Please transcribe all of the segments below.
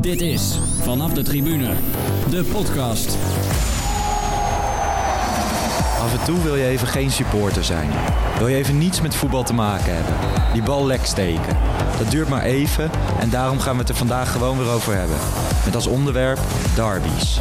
Dit is Vanaf de Tribune, de podcast. Af en toe wil je even geen supporter zijn. Wil je even niets met voetbal te maken hebben. Die bal lek steken. Dat duurt maar even en daarom gaan we het er vandaag gewoon weer over hebben. Met als onderwerp derbies.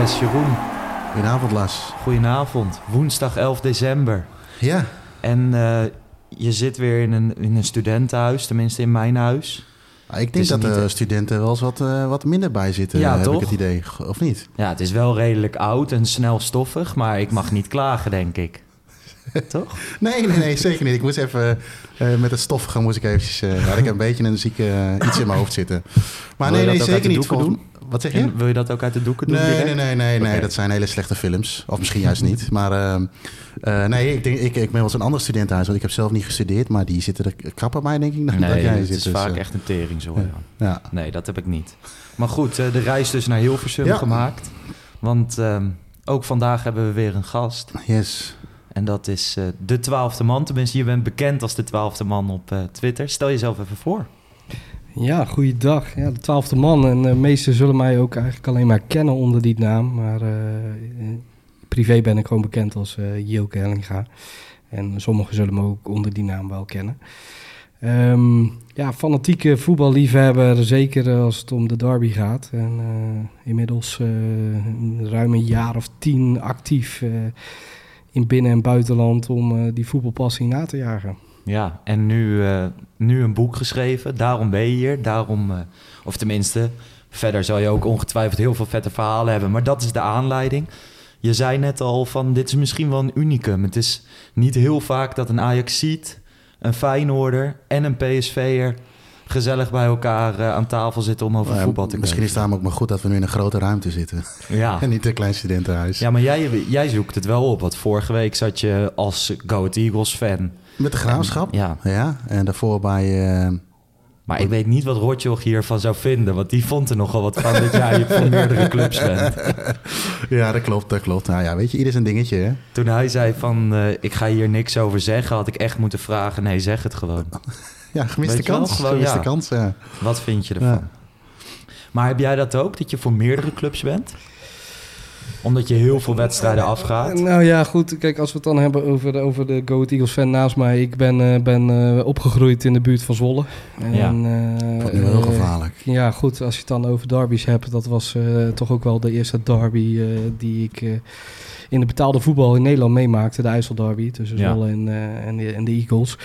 Yes, Jeroen. Goedenavond, Lars. Goedenavond. Woensdag 11 december. Ja, En eh, je zit weer in een, in een studentenhuis, tenminste in mijn huis. Ah, ik denk dat de studenten wel eens wat, eh, wat minder bij zitten, Ja, heb toch? ik het idee. Of niet? Ja, het is wel redelijk oud en snel stoffig, maar ik mag niet klagen, denk ik. Toch? Nee, nee, nee, zeker niet. Ik moest even eh, met het stoffige moest ik eventjes... eh, had ik een beetje een zieke eh, iets in mijn hoofd zitten. Maar Wil nee, nee, zeker niet. Volgens- Wat zeg je? En wil je dat ook uit de doeken doen? Nee, direct? nee, nee, nee, nee. Dat zijn hele slechte films. Of misschien juist niet. Maar ehm, eh, nee, ik, denk, ik, ik ben wel eens een ander studentenhuis. Want ik heb zelf niet gestudeerd. Maar die zitten er krapper bij, denk ik, dan Nee, dat jij het zit. is Dus, vaak eh, echt een tering, zo. ja. Nee, dat heb ik niet. Maar goed, eh, de reis dus naar Hilversum Ja. gemaakt. Want ehm, ook vandaag hebben we weer een gast. Yes. En dat is de twaalfde man. Tenminste, je bent bekend als de twaalfde man op Twitter. Stel jezelf even voor. Ja, goeiedag. Ja, de twaalfde man. En de meesten zullen mij ook eigenlijk alleen maar kennen onder die naam. Maar eh, eh, privé ben ik gewoon bekend als eh Jilke Hellinga. En sommigen zullen me ook onder die naam wel kennen. Ehm, ja, fanatieke voetballiefhebber, zeker als het om de derby gaat. En eh, inmiddels eh, ruim een jaar of tien actief eh, in binnen- en buitenland om eh, die voetbalpassie na te jagen. Ja, en nu, eh, nu een boek geschreven. Daarom ben je hier. Daarom, eh, of tenminste, verder zal je ook ongetwijfeld heel veel vette verhalen hebben. Maar dat is de aanleiding. Je zei net al van, dit is misschien wel een unicum. Het is niet heel vaak dat een Ajaxiet, een Feyenoorder en een PSV'er... gezellig bij elkaar eh, aan tafel zitten om over Eh, voetbal te misschien is het daarom ook maar goed dat we nu in een grote ruimte zitten. Ja. En niet een klein studentenhuis. ja, maar jij, jij zoekt het wel op. Want vorige week zat je als Go Ahead Eagles fan. Met de graafschap. Ja, Ja, en daarvoor bij... eh, Maar ik weet niet wat Rotjoch hiervan zou vinden. Want die vond er nogal wat van dat jij voor meerdere clubs bent. ja, dat klopt, dat klopt. Nou ja, weet je, ieder zijn dingetje, hè? Toen hij zei van eh, ik ga hier niks over zeggen... had ik echt moeten vragen, nee zeg het gewoon. Ja, gemiste kans. gewoon, gemiste ja. kans, ja. Wat vind je ervan? Ja. Maar heb jij dat ook, dat je voor meerdere clubs bent? Omdat je heel veel wedstrijden afgaat? Nou ja, goed. Kijk, als we het dan hebben over de, over de Go Ahead Eagles fan naast mij. Ik ben, eh, ben eh, opgegroeid in de buurt van Zwolle. Ja. En, eh, Vond ik heel eh, gevaarlijk. Ja, goed. Als je het dan over derbies hebt. Dat was eh, toch ook wel de eerste derby eh, die ik... eh, in de betaalde voetbal in Nederland meemaakte, de IJsselderby tussen Ja. Zwolle en, eh, en, de, en de Eagles.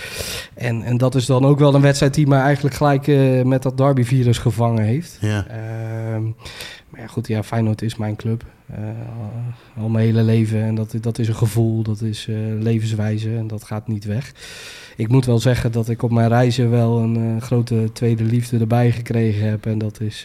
En, en dat is dan ook wel een wedstrijd die me eigenlijk gelijk eh, met dat derby-virus gevangen heeft. Ja. Ehm, maar ja, goed, ja, Feyenoord is mijn club. Eh, al, mijn hele leven. En dat, dat is een gevoel, dat is eh, levenswijze en dat gaat niet weg. Ik moet wel zeggen dat ik op mijn reizen wel een eh, grote tweede liefde erbij gekregen heb. En dat is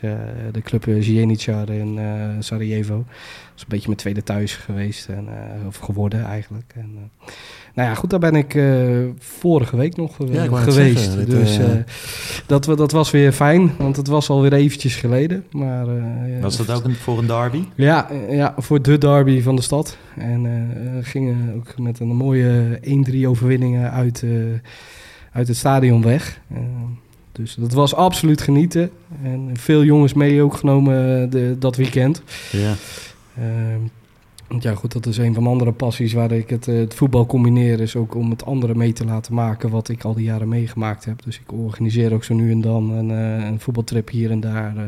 de club Zjenicar in Sarajevo. Is een beetje mijn tweede thuis geweest. En, eh, of geworden eigenlijk. En, eh, nou ja, goed, daar ben ik eh, vorige week nog Ja, geweest. zeggen, dus dat, dat was weer fijn, want het was alweer eventjes geleden. Maar, Was dat ook een, voor een derby? ja, ja, voor de derby van de stad. En gingen ook met een mooie 1-3 overwinningen uit, uit het stadion weg. Dus dat was absoluut genieten. En veel jongens mee ook genomen de, dat weekend. Ja. Ehm, want ja, goed, dat is een van de andere passies waar ik het, eh, het voetbal combineer. Is ook om het andere mee te laten maken wat ik al die jaren meegemaakt heb. Dus ik organiseer ook zo nu en dan een, eh, een voetbaltrip hier en daar eh,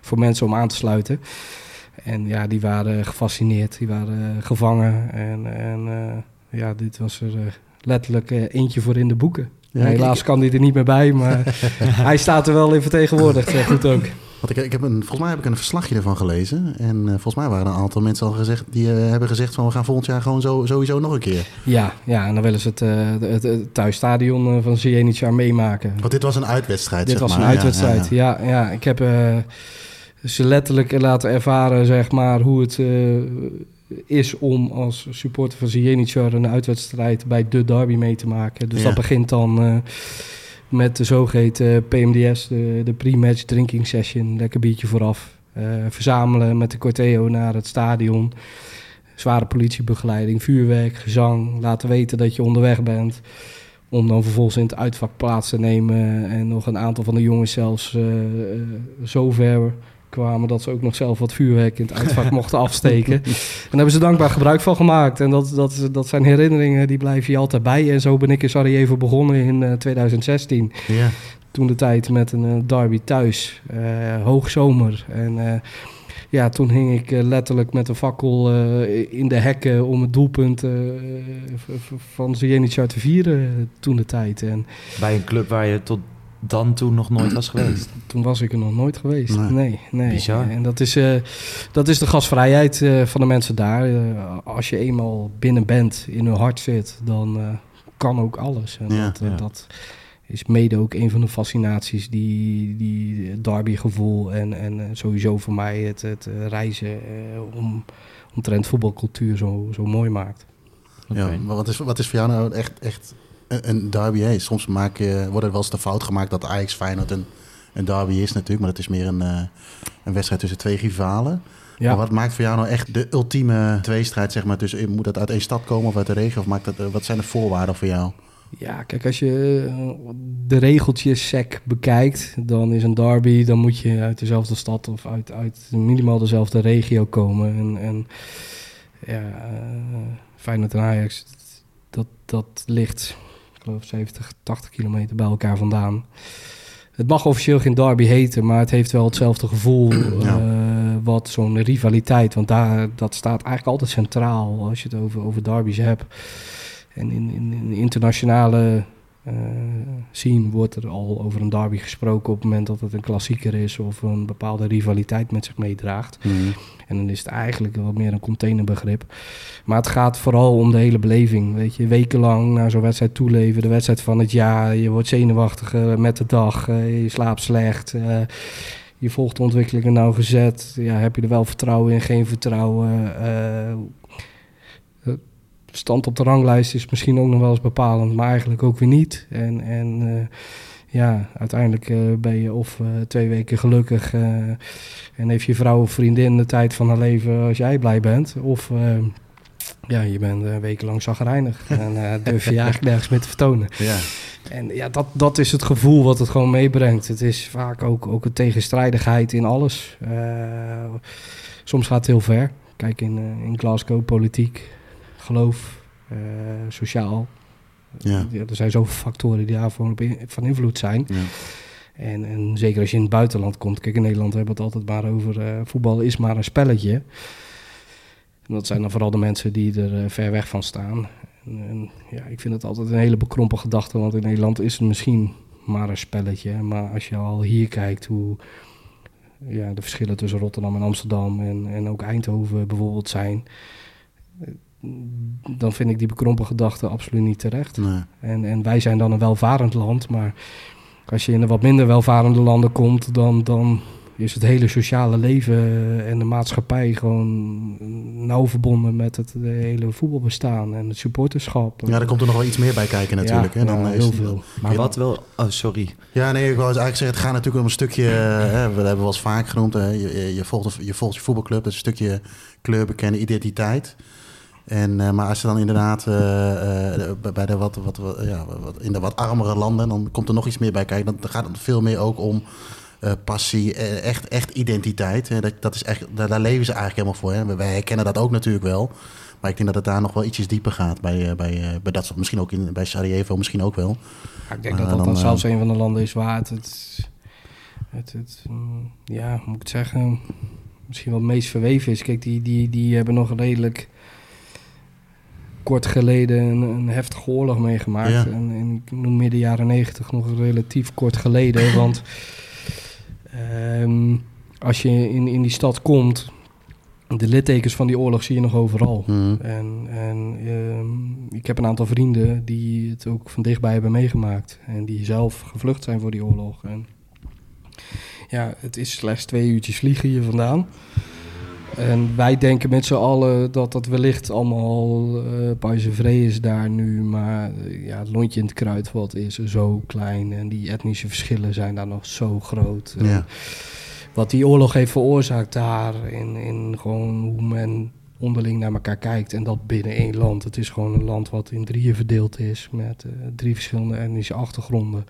voor mensen om aan te sluiten. En ja, die waren gefascineerd, die waren gevangen. En, en ja, dit was er letterlijk eentje voor in de boeken. Ja, Helaas ik- kan hij er niet meer bij, maar hij staat er wel in vertegenwoordigd. goed ook. Want ik, ik heb een, volgens mij heb ik een verslagje ervan gelezen. En eh, volgens mij waren er een aantal mensen al gezegd, die eh, hebben gezegd van we gaan volgend jaar gewoon zo, sowieso nog een keer. Ja, ja, en dan willen ze het, eh, het, het thuisstadion van Zienicjar meemaken. Want dit was een uitwedstrijd, Dit zeg was maar. een uitwedstrijd. ja, ja. Ja, ja, ik heb ze letterlijk laten ervaren, zeg maar, hoe het is om als supporter van Zienicjar een uitwedstrijd bij de derby mee te maken. Dus dat begint dan met de zogeheten PMDS, de, de pre-match drinking session, lekker biertje vooraf. Eh, verzamelen met de corteo naar het stadion. zware politiebegeleiding, vuurwerk, gezang, laten weten dat je onderweg bent. Om dan vervolgens in het uitvak plaats te nemen. En nog een aantal van de jongens zelfs uh, zo ver kwamen dat ze ook nog zelf wat vuurwerk in het uitvak mochten afsteken. En daar hebben ze dankbaar gebruik van gemaakt. En dat, dat, dat zijn herinneringen die blijven je altijd bij. En zo ben ik in Sarajevo begonnen in uh, 2016. Ja. Toen de tijd met een uh, derby thuis. Uh, hoogzomer. En ja, toen hing ik letterlijk met een fakkel in de hekken om het doelpunt van Zenica te vieren toen de tijd. En, Bij een club waar je tot dan toen nog nooit was geweest? Toen was ik er nog nooit geweest. Nee, nee. nee. Bizar. En dat is, uh, dat is de gasvrijheid uh, van de mensen daar. Uh, als je eenmaal binnen bent, in hun hart zit, dan kan ook alles. En Ja, dat, ja. dat is mede ook een van de fascinaties die, die derbygevoel en, en sowieso voor mij het, het reizen om, omtrent voetbalcultuur zo, zo mooi maakt. Ja, maar wat is, wat is voor jou nou echt, echt een, een derby? Hè? Soms maak je, wordt er wel eens de fout gemaakt dat Ajax Feyenoord een, een derby is natuurlijk. Maar het is meer een, eh, een wedstrijd tussen twee rivalen. Ja. Maar wat maakt voor jou nou echt de ultieme tweestrijd? Zeg maar, tussen, moet dat uit één stad komen of uit de regio? Of maakt dat, eh, wat zijn de voorwaarden voor jou? Ja, kijk, als je eh, de regeltjes sec bekijkt, dan is een derby, dan moet je uit dezelfde stad of uit, uit minimaal dezelfde regio komen. En, en ja, uh, Feyenoord en Ajax, dat, dat ligt, geloof 70, 80 kilometer bij elkaar vandaan. Het mag officieel geen derby heten, maar het heeft wel hetzelfde gevoel Ja. uh, wat zo'n rivaliteit. Want daar, dat staat eigenlijk altijd centraal als je het over, over derbies hebt. En in, in, in internationale uh, scene wordt er al over een derby gesproken op het moment dat het een klassieker is of een bepaalde rivaliteit met zich meedraagt. Mm. En dan is het eigenlijk wat meer een containerbegrip. Maar het gaat vooral om de hele beleving. Weet je, wekenlang naar zo'n wedstrijd toeleven, de wedstrijd van het jaar. Je wordt zenuwachtig uh, met de dag, uh, je slaapt slecht. Uh, je volgt de ontwikkelingen nauwgezet. Ja, heb je er wel vertrouwen in, geen vertrouwen? Stand op de ranglijst is misschien ook nog wel eens bepalend, maar eigenlijk ook weer niet. En, en uh, ja, uiteindelijk uh, ben je of uh, twee weken gelukkig en heeft je vrouw of vriendin de tijd van haar leven als jij blij bent. Of ja, je bent wekenlang zagrijnig en durf je, je eigenlijk nergens meer te vertonen. Ja. En ja, dat, dat is het gevoel wat het gewoon meebrengt. Het is vaak ook, ook een tegenstrijdigheid in alles. soms gaat het heel ver. Kijk in, in Glasgow, politiek, geloof, uh, sociaal. Ja. Ja, er zijn zoveel factoren die daarvoor op in, van invloed zijn. Ja. En, en zeker als je in het buitenland komt. Kijk, in Nederland hebben we het altijd maar over... Uh, voetbal is maar een spelletje. En dat zijn dan vooral de mensen die er uh, ver weg van staan. En, en, ja, ik vind het altijd een hele bekrompen gedachte. Want in Nederland is het misschien maar een spelletje. Maar als je al hier kijkt hoe... Ja, de verschillen tussen Rotterdam en Amsterdam en, en ook Eindhoven bijvoorbeeld zijn dan vind ik die bekrompen gedachte absoluut niet terecht. Nee. En, en wij zijn dan een welvarend land, maar als je in een wat minder welvarende landen komt, dan, dan is het hele sociale leven en de maatschappij gewoon nauw verbonden met het hele voetbalbestaan en het supporterschap. Ja, daar komt er nog wel iets meer bij kijken natuurlijk. Ja, hè? Dan ja, is heel veel. Maar wat wel... Oh, sorry. Ja, nee, ik wou eigenlijk zeggen, het gaat natuurlijk om een stukje, hè, we hebben wel eens vaak genoemd, hè, je, je, volgt, je volgt je voetbalclub, dat is een stukje kleur bekennen, identiteit. En, uh, maar als je dan inderdaad uh, uh, bij de wat, wat, wat, ja, wat, in de wat armere landen, dan komt er nog iets meer bij kijken. Dan gaat het veel meer ook om eh, passie, echt, echt identiteit. Hè. Dat, dat is echt, daar, daar, leven ze eigenlijk helemaal voor. Hè. Wij herkennen dat ook natuurlijk wel. Maar ik denk dat het daar nog wel ietsjes dieper gaat bij, bij, bij dat soort. Misschien ook in, bij Sarajevo, misschien ook wel. Ja, ik denk dat dat dan, dan zelfs een van de landen is waar het, het, het, het mm, ja, hoe moet ik het zeggen, misschien wel het meest verweven is. Kijk, die, die, die hebben nog redelijk kort geleden een, een heftige oorlog meegemaakt. Ja. En, en ik noem midden jaren negentig nog relatief kort geleden. want um, als je in, in die stad komt, de littekens van die oorlog zie je nog overal. Mm. En, en um, ik heb een aantal vrienden die het ook van dichtbij hebben meegemaakt. En die zelf gevlucht zijn voor die oorlog. En ja, het is slechts twee uurtjes vliegen hier vandaan. En wij denken met z'n allen dat dat wellicht allemaal uh, is daar nu. Maar uh, ja, het lontje in het kruidvat is zo klein. En die etnische verschillen zijn daar nog zo groot. Ja. Wat die oorlog heeft veroorzaakt daar. In, in gewoon hoe men onderling naar elkaar kijkt en dat binnen één land. Het is gewoon een land wat in drieën verdeeld is met eh, drie verschillende etnische achtergronden.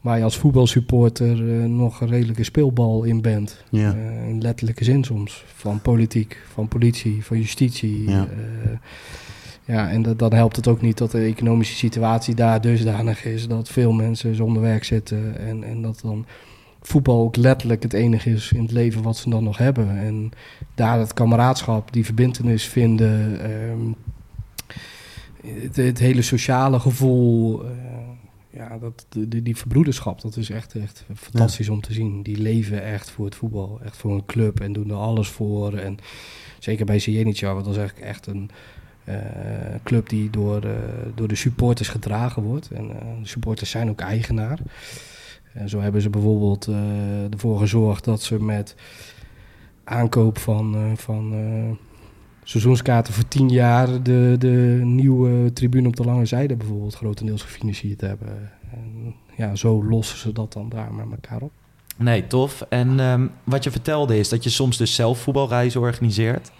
Waar je als voetbalsupporter eh, nog een redelijke speelbal in bent. Ja. Eh, in letterlijke zin soms. Van politiek, van politie, van justitie. Ja. Eh, ja, en dat, dan helpt het ook niet dat de economische situatie daar dusdanig is dat veel mensen zonder werk zitten. En, en dat dan voetbal ook letterlijk het enige is in het leven wat ze dan nog hebben. En daar het kameraadschap, die verbindenis vinden, ehm, het, het hele sociale gevoel, ja, dat, die, die verbroederschap, dat is echt, echt fantastisch om te zien. Die leven echt voor het voetbal, echt voor een club en doen er alles voor. En zeker bij Zenica, want dat is eigenlijk echt een eh, club die door, eh, door de supporters gedragen wordt. En eh, de supporters zijn ook eigenaar. En zo hebben ze bijvoorbeeld ervoor gezorgd dat ze met aankoop van, van seizoenskaarten voor 10 jaar de, de nieuwe tribune op de lange zijde bijvoorbeeld grotendeels gefinancierd hebben. En ja, zo lossen ze dat dan daar met elkaar op. Nee, tof. En ehm, wat je vertelde is dat je soms dus zelf voetbalreizen organiseert.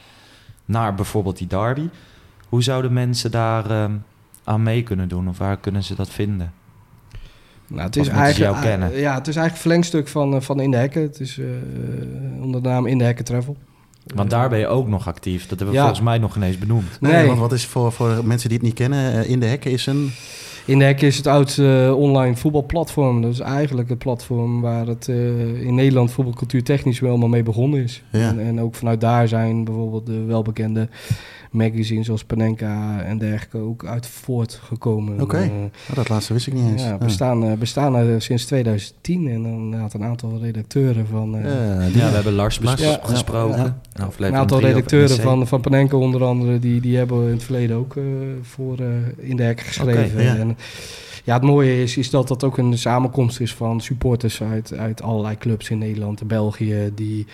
Naar bijvoorbeeld die derby. Hoe zouden mensen daar ehm, aan mee kunnen doen? Of waar kunnen ze dat vinden? Nou, het is eigenlijk, ja, het is eigenlijk verlengstuk van, eh, van In de Hekken. Het is eh, onder de naam In de Hekken Travel. Want daar ben je ook nog actief. Dat hebben we Ja. volgens mij nog ineens benoemd. Nee, Nee. want wat is voor, voor mensen die het niet kennen, eh, In de Hekken is een... In de Hekken is het oudste eh, online voetbalplatform. Dat is eigenlijk het platform waar het eh, in Nederland voetbalcultuur technisch wel maar mee begonnen is. Ja. En, en ook vanuit daar zijn bijvoorbeeld de welbekende magazines zoals Panenka en dergelijke ook uit voortgekomen. Oké. Eh, Oh, dat laatste wist ik niet eens. ja, bestaan, eh, bestaan er sinds 2010 en dan inderdaad een aantal redacteuren van... eh, Ja, we hebben Lars bes- Lars, ja, gesproken. ja. Nou, een aantal redacteuren van, van Panenka onder andere, die, die hebben in het verleden ook eh, voor eh, In de Hekken geschreven. Oké, ja. En, ja, het mooie is, is dat dat ook een samenkomst is van supporters uit, uit allerlei clubs in Nederland en België, die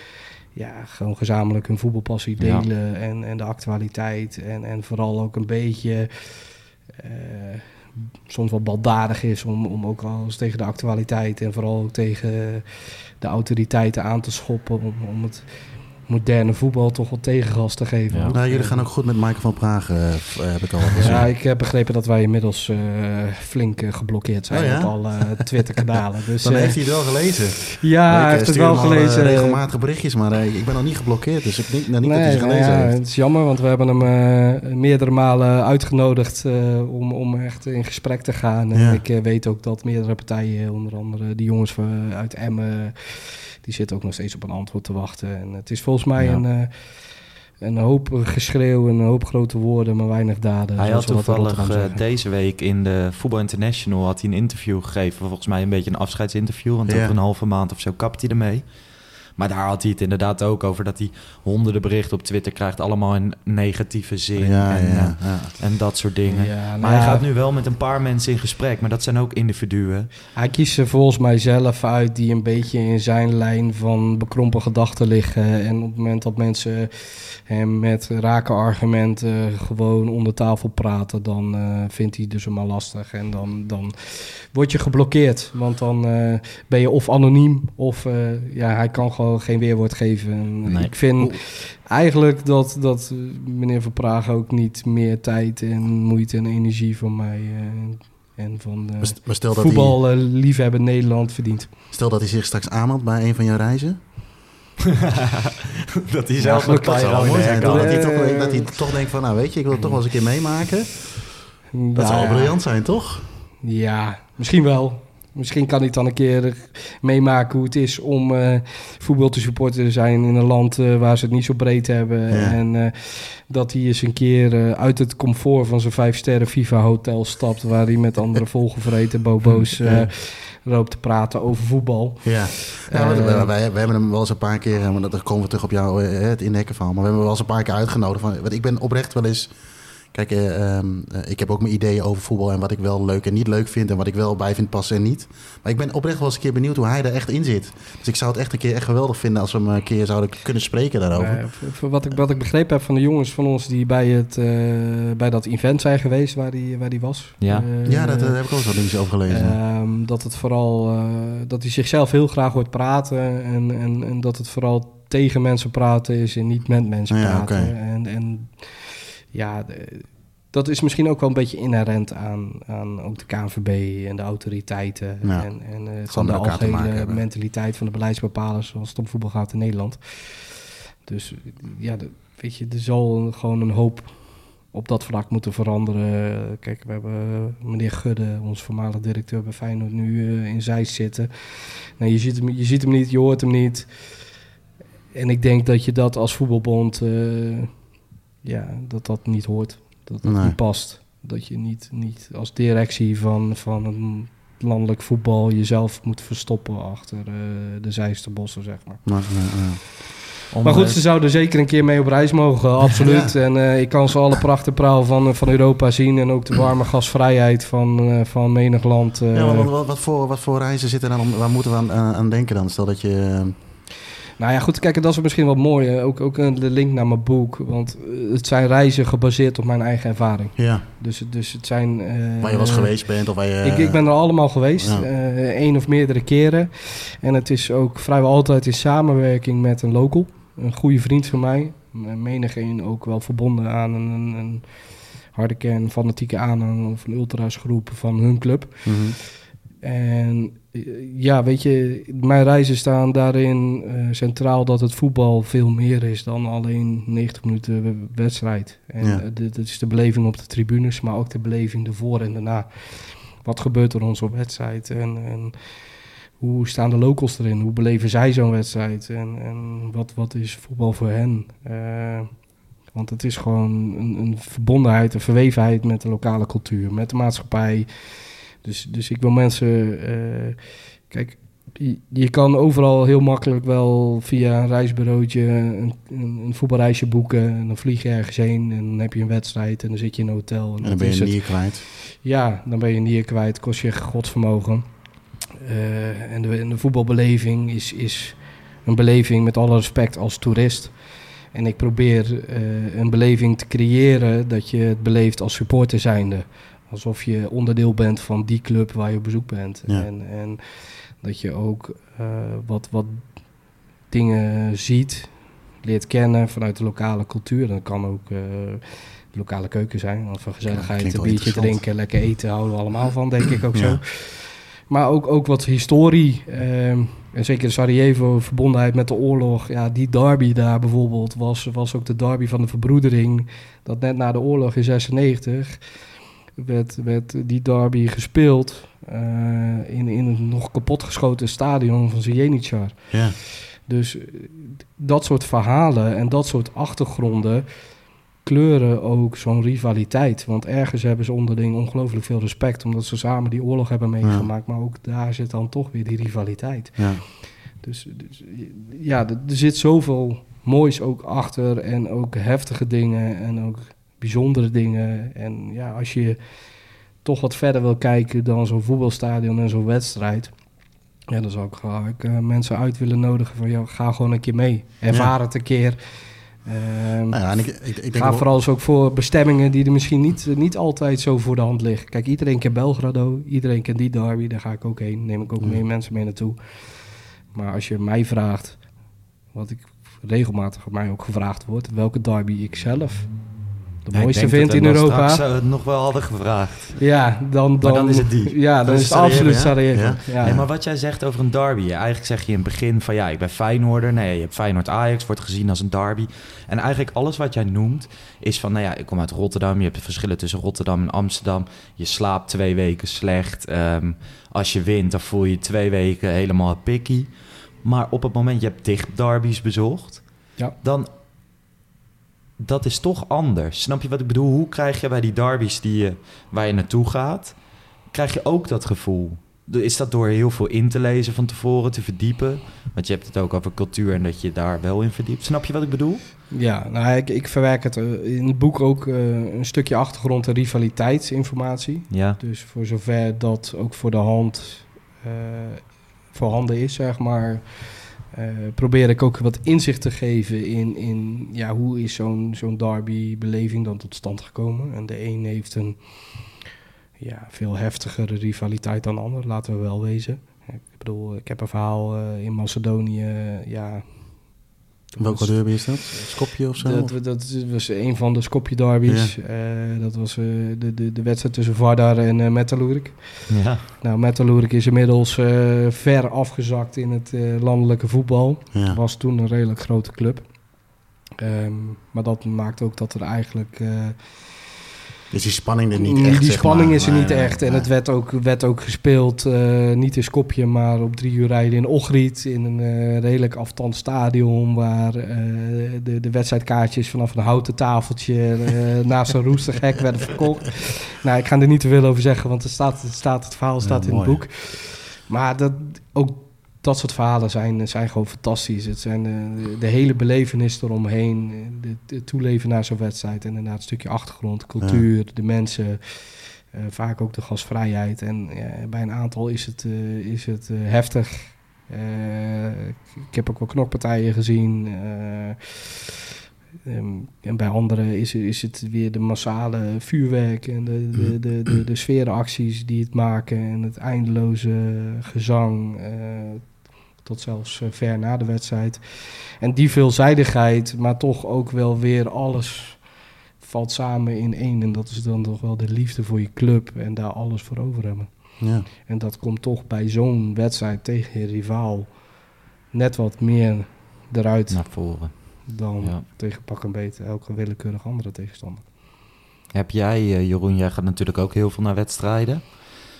ja, gewoon gezamenlijk hun voetbalpassie Ja. delen en, en de actualiteit. En, en vooral ook een beetje, eh, soms wel baldadig is om, om ook al eens tegen de actualiteit en vooral ook tegen de autoriteiten aan te schoppen om, om het moderne voetbal toch wat tegengas te geven. Ja. Nou, jullie gaan ook goed met Michael van Praag, eh, eh, heb ik al gezien. Ja, ik heb begrepen dat wij inmiddels eh, flink geblokkeerd zijn Oh ja? op alle Twitter-kanalen. Dus, Dan heeft hij het wel gelezen. ja, hij heeft het wel al, gelezen. regelmatig berichtjes, maar ik ben nog niet geblokkeerd. Dus ik denk nou, niet dat hij ze nou gelezen ja, heeft. Het is jammer, want we hebben hem eh, meerdere malen uitgenodigd eh, om, om echt in gesprek te gaan. En ik weet ook dat meerdere partijen, onder andere die jongens van- uit Emmen, die zitten ook nog steeds op een antwoord te wachten. En het is volgens mij Ja. een, eh, een hoop geschreeuw, een hoop grote woorden, maar weinig daden. Hij had toevallig eh, deze week in de Voetbal International had hij een interview gegeven. Volgens mij een beetje een afscheidsinterview. Want Ja. over een halve maand of zo kapt hij ermee. Maar daar had hij het inderdaad ook over dat hij honderden berichten op Twitter krijgt. Allemaal in negatieve zin. Ja, en, ja, eh, ja. en dat soort dingen. Ja, nou Maar hij gaat nu wel met een paar mensen in gesprek. Maar dat zijn ook individuen. Hij kiest er volgens mij zelf uit die een beetje in zijn lijn van bekrompen gedachten liggen. En op het moment dat mensen hem met rake argumenten gewoon onder tafel praten, dan eh, vindt hij dus maar lastig. En dan, dan word je geblokkeerd. Want dan eh, ben je of anoniem of eh, ja, hij kan gewoon geen weerwoord geven. Nee. Ik vind eigenlijk dat, dat meneer Van Praag ook niet meer tijd en moeite en energie van mij eh, en van de Maar st- Maar stel dat, hij, voetbal eh, liefhebben Nederland verdient. stel dat hij zich straks aanmeldt bij een van jouw reizen. dat hij zelf gelukkig. nog Dat hij, toch, dat hij toch denkt van, nou weet je, ik wil het toch wel eens een keer meemaken. Dat Nou zou wel ja, briljant zijn, toch? Ja, misschien wel. Misschien kan hij dan een keer meemaken hoe het is om eh, voetbal te supporten te zijn in een land eh, waar ze het niet zo breed hebben. Ja. En eh, dat hij eens een keer uit het comfort van zijn vijf sterren FIFA hotel stapt, waar hij met andere volgevreten bobo's Ja. loopt te praten over voetbal. Ja, ja we, we, wij- we hebben hem wel eens een paar keer, maar dat komen we terug op jou, het indekken van. Maar we hebben hem wel eens een paar keer uitgenodigd. Van, want ik ben oprecht wel eens. Kijk, eh, ehm, eh, ik heb ook mijn ideeën over voetbal en wat ik wel leuk en niet leuk vind en wat ik wel bij vind passen en niet. Maar ik ben oprecht wel eens een keer benieuwd hoe hij er echt in zit. Dus ik zou het echt een keer echt geweldig vinden als we hem een keer zouden kunnen spreken daarover. Wat, ik, wat ik begrepen heb van de jongens van ons die bij, het, eh, bij dat event zijn geweest waar die, waar die was. Ja. Ja, daar heb ik ook wel dingen over gelezen. Ehm, dat het vooral eh, dat hij zichzelf heel graag hoort praten en, en, en dat het vooral tegen mensen praten is en niet met mensen Ja, praten. oké. En, en ja, dat is misschien ook wel een beetje inherent aan, aan ook de KNVB en de autoriteiten. Ja. En, en eh, van de algehele mentaliteit van de beleidsbepalers zoals het om voetbal gaat in Nederland. Dus ja, de- weet je, er zal gewoon een hoop op dat vlak moeten veranderen. Kijk, we hebben eh, meneer Gudde, ons voormalig directeur bij Feyenoord, nu eh, in Zeist zitten. Nou, je, ziet hem, je ziet hem niet, je hoort hem niet. En ik denk dat je dat als voetbalbond, ja, dat dat niet hoort. Dat dat Nee. niet past. Dat je niet, niet als directie van, van een landelijk voetbal jezelf moet verstoppen achter eh, de Zeisterbossen, zeg maar. Maar, eh, eh. Goed, eh, ze zouden zeker een keer mee op reis mogen, absoluut. En eh, ik kan ze alle pracht en praal van, van Europa zien. En ook de warme gasvrijheid van, eh, van menig land. eh. ja, maar wat, wat, voor, wat voor reizen zitten dan? Waar moeten we aan, aan aan denken dan? Stel dat je... Nou ja, goed, kijk, en dat is misschien wat mooi. hè. Ook, ook een- de link naar mijn boek. Want eh, het zijn reizen gebaseerd op mijn eigen ervaring. ja, Dus, het- dus het zijn... eh, waar je was geweest bent of waar je... Ik, ik ben er allemaal geweest, Ja. eh, één of meerdere keren. En het is ook vrijwel altijd in samenwerking met een local. Een goede vriend van mij. Menigeen ook wel verbonden aan een, een, een harde kern fanatieke aanhang of een ultrasgroep van hun club. Mhm. En ja, weet je, mijn reizen staan daarin eh, centraal dat het voetbal veel meer is dan alleen 90 minuten we- wedstrijd. En Ja. eh, dit is de beleving op de tribunes, maar ook de beleving ervoor en daarna. Wat gebeurt er ons op wedstrijd en, en hoe staan de locals erin? Hoe beleven zij zo'n wedstrijd? En, en wat, wat is voetbal voor hen? Eh, want het is gewoon een, een verbondenheid, een verwevenheid met de lokale cultuur, met de maatschappij. Dus, dus ik wil mensen. eh, kijk, je, je kan overal heel makkelijk wel via een reisbureautje een, een, een voetbalreisje boeken. En dan vlieg je ergens heen en dan heb je een wedstrijd en dan zit je in een hotel. En dan ben je een nier kwijt. Ja, dan ben je nier kwijt, kost je godsvermogen. Eh, en, de, en de voetbalbeleving is, is een beleving met alle respect als toerist. En ik probeer eh, een beleving te creëren dat je het beleeft als supporter zijnde. Alsof je onderdeel bent van die club waar je op bezoek bent. Ja. En, en dat je ook eh, wat, wat dingen ziet, leert kennen vanuit de lokale cultuur. Dat kan ook eh, de lokale keuken zijn. Want van gezelligheid, een biertje drinken, lekker eten houden we allemaal van, denk ik ook Ja. zo. Maar ook, ook wat historie. ehm, en zeker Sarajevo, verbondenheid met de oorlog. Ja, die derby daar bijvoorbeeld was, was ook de derby van de verbroedering. Dat net na de oorlog in 96 werd, werd die derby gespeeld eh, in, in een nog kapotgeschoten stadion van Zjeničar. Ja. Dus eh, dat soort verhalen en dat soort achtergronden kleuren ook zo'n rivaliteit. Want ergens hebben ze onderling ongelooflijk veel respect... omdat ze samen die oorlog hebben meegemaakt. Maar ook daar zit dan toch weer die rivaliteit. Ja. Dus, dus, ja, er zit zoveel moois ook achter... en ook heftige dingen en ook bijzondere dingen. En ja, als je toch wat verder wil kijken dan zo'n voetbalstadion en zo'n wedstrijd... Ja, dan zou ik graag eh, mensen uit willen nodigen van... Ja, ga gewoon een keer mee. Ervaar het een keer. Ehm, Nou ja, en ik, ik, ik denk Ga vooral eens ook voor bestemmingen die er misschien niet, niet altijd zo voor de hand liggen. Kijk, iedereen kent Belgrado, iedereen kent die derby, daar ga ik ook heen. Neem ik ook Ja. meer mensen mee naartoe. Maar als je mij vraagt, wat ik regelmatig mij ook gevraagd wordt, welke derby ik zelf de mooiste denk vind dat in Europa, straks, eh, nog wel hadden gevraagd. ja, dan, dan, dan is het die. Ja, dan, Dan is het Sarajevo, absoluut? Sarajevo. Ja. Ja. Nee, maar wat jij zegt over een derby. Eigenlijk zeg je in het begin van ja, ik ben Feyenoorder. Nee, je hebt Feyenoord-Ajax, wordt gezien als een derby. En eigenlijk alles wat jij noemt is van, nou ja, ik kom uit Rotterdam. Je hebt verschillen tussen Rotterdam en Amsterdam. Je slaapt twee weken slecht. Ehm, als je wint, dan voel je twee weken helemaal picky. Maar op het moment, je hebt dicht derbies bezocht. Ja. Dan, dat is toch anders. Snap je wat ik bedoel? Hoe krijg je bij die derbies die je, waar je naartoe gaat, krijg je ook dat gevoel? Is dat door heel veel in te lezen van tevoren, te verdiepen? Want je hebt het ook over cultuur en dat je daar wel in verdiept. Snap je wat ik bedoel? Ja, nou, ik, ik verwerk het eh, in het boek ook eh, een stukje achtergrond en rivaliteitsinformatie. Ja. Dus voor zover dat ook voor de hand eh, voorhanden is, zeg maar, eh, probeer ik ook wat inzicht te geven in, in ja, hoe is zo'n zo'n derby-beleving dan tot stand gekomen. En de een heeft een ja, veel heftigere rivaliteit dan de ander, laten we wel wezen. Ik bedoel, ik heb een verhaal eh, in Macedonië, ja, Welke was- derby is dat? Skopje of zo? Dat, dat was een van de Skopje derbies. Eh, dat was eh, de, de, de wedstrijd tussen Vardar en Metalurg. Ja. Nou, Metalurg is inmiddels eh, ver afgezakt in het eh, landelijke voetbal. ja. Was toen een redelijk grote club. Ehm, maar dat maakt ook dat er eigenlijk... Dus die spanning er niet echt, Die spanning maar. is er niet echt. En het werd ook, werd ook gespeeld, eh, niet in Skopje, maar op drie uur rijden in Ochriet. In een eh, redelijk afstand stadion waar eh, de, de wedstrijdkaartjes vanaf een houten tafeltje naast een roestig hek werden verkocht. Nou, ik ga er niet te veel over zeggen, want het, staat, het, staat, het verhaal staat in mooi. het boek. Maar dat, ook dat soort verhalen zijn, zijn gewoon fantastisch. Het zijn de, de hele belevenis eromheen, de, de toeleven naar zo'n wedstrijd. En inderdaad een stukje achtergrond, cultuur, de mensen, eh, vaak ook de gastvrijheid. En ja, bij een aantal is het, eh, is het eh, heftig. Eh, ik heb ook wel knokpartijen gezien. eh, ehm, en bij anderen is, is het weer de massale vuurwerk en de, de, de, de, de sfeeracties die het maken en het eindeloze gezang. Tot zelfs eh, ver na de wedstrijd. En die veelzijdigheid, maar toch ook wel weer alles valt samen in één. En dat is dan toch wel de liefde voor je club en daar alles voor over hebben. Ja. En dat komt toch bij zo'n wedstrijd tegen je rivaal net wat meer eruit Naar voren. dan Ja. tegen pak en beet elke willekeurig andere tegenstander. Heb jij, eh, Jeroen, jij gaat natuurlijk ook heel veel naar wedstrijden.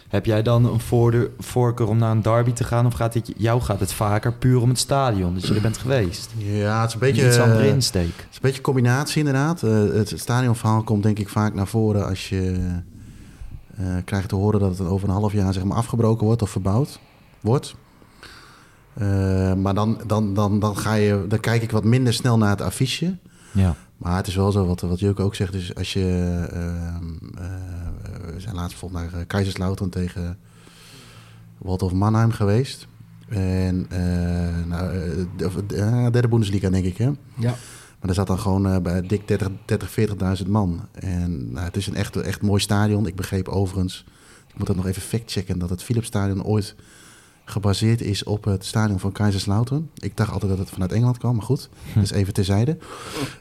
Heb jij dan een voorde- voorkeur om naar een derby te gaan? Of gaat het, jou gaat het vaker puur om het stadion? Dus je er bent geweest. ja, het is een Beetje, iets andere eh, insteek. Het is een beetje een combinatie inderdaad. Eh, het stadionverhaal komt denk ik vaak naar voren als je eh, krijgt te horen dat het over een half jaar zeg maar, afgebroken wordt of verbouwd wordt. Maar dan, dan, dan, dan, ga je, dan kijk ik wat minder snel naar het affiche. Ja. Maar het is wel zo, wat, wat Jurke ook zegt, is als je... ehm, eh, we zijn laatst bijvoorbeeld naar eh, Kaiserslautern tegen Waldhof Mannheim geweest. En eh, nou, eh, de, eh, derde Bundesliga denk ik, hè? Ja, Maar er zat dan gewoon eh, bij dik 30, 30 40.000 man. En nou, het is een echt, echt mooi stadion. Ik begreep overigens, ik moet dat nog even factchecken, dat het Philipsstadion ooit gebaseerd is op het stadion van Kaiserslautern. Ik dacht altijd dat het vanuit Engeland kwam, maar goed, Hm. dus even terzijde.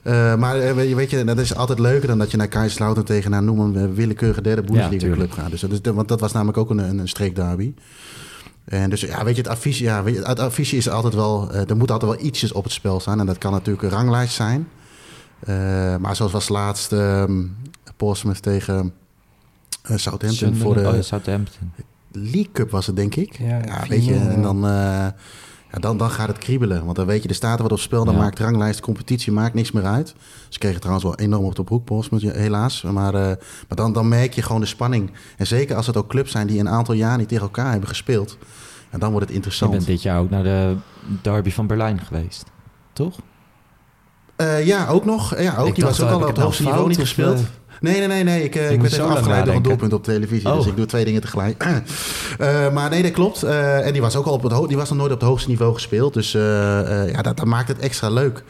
Eh, maar eh, weet je- weet je, dat is altijd leuker dan dat je naar Kaiserslautern tegen, nou, noem een eh, willekeurige derde Bundesliga club tuurlijk. gaat. Dus dat is, want dat was namelijk ook een, een, streekderby. En dus ja, weet je, het affiche, ja, weet je, het affiche is altijd wel, er moet altijd wel ietsjes op het spel staan. En dat kan natuurlijk een ranglijst zijn. Maar zoals was laatst ehm Portsmouth tegen Southampton voor de Oh, ja, Southampton. League Cup was het, denk ik. Ja, Ja, 4-0, weet je, en dan, eh, ja, dan, dan gaat het kriebelen. Want dan weet je, er staat er wat op spel. Dan maakt de ranglijst, competitie maakt niks meer uit. Ze kregen trouwens wel enorm op de broek, Portsmouth, helaas. Maar, eh, maar dan, dan merk je gewoon de spanning. En zeker als het ook clubs zijn die een aantal jaar niet tegen elkaar hebben gespeeld. En dan wordt het Je interessant. bent dit jaar ook naar de derby van Berlijn geweest. Toch? Eh, ja, ook nog. Ja, ook. Ik die was ook al op het hoogste nou niveau niet gespeeld. Nee, nee, nee. nee. Ik, eh, ik werd even afgeleid door een doelpunt op televisie. Dus Oh. ik doe twee dingen tegelijk. Eh, maar nee, dat klopt. Eh, en die was ook al op het die was nog nooit op het hoogste niveau gespeeld. Dus ja, dat, dat maakt het extra leuk.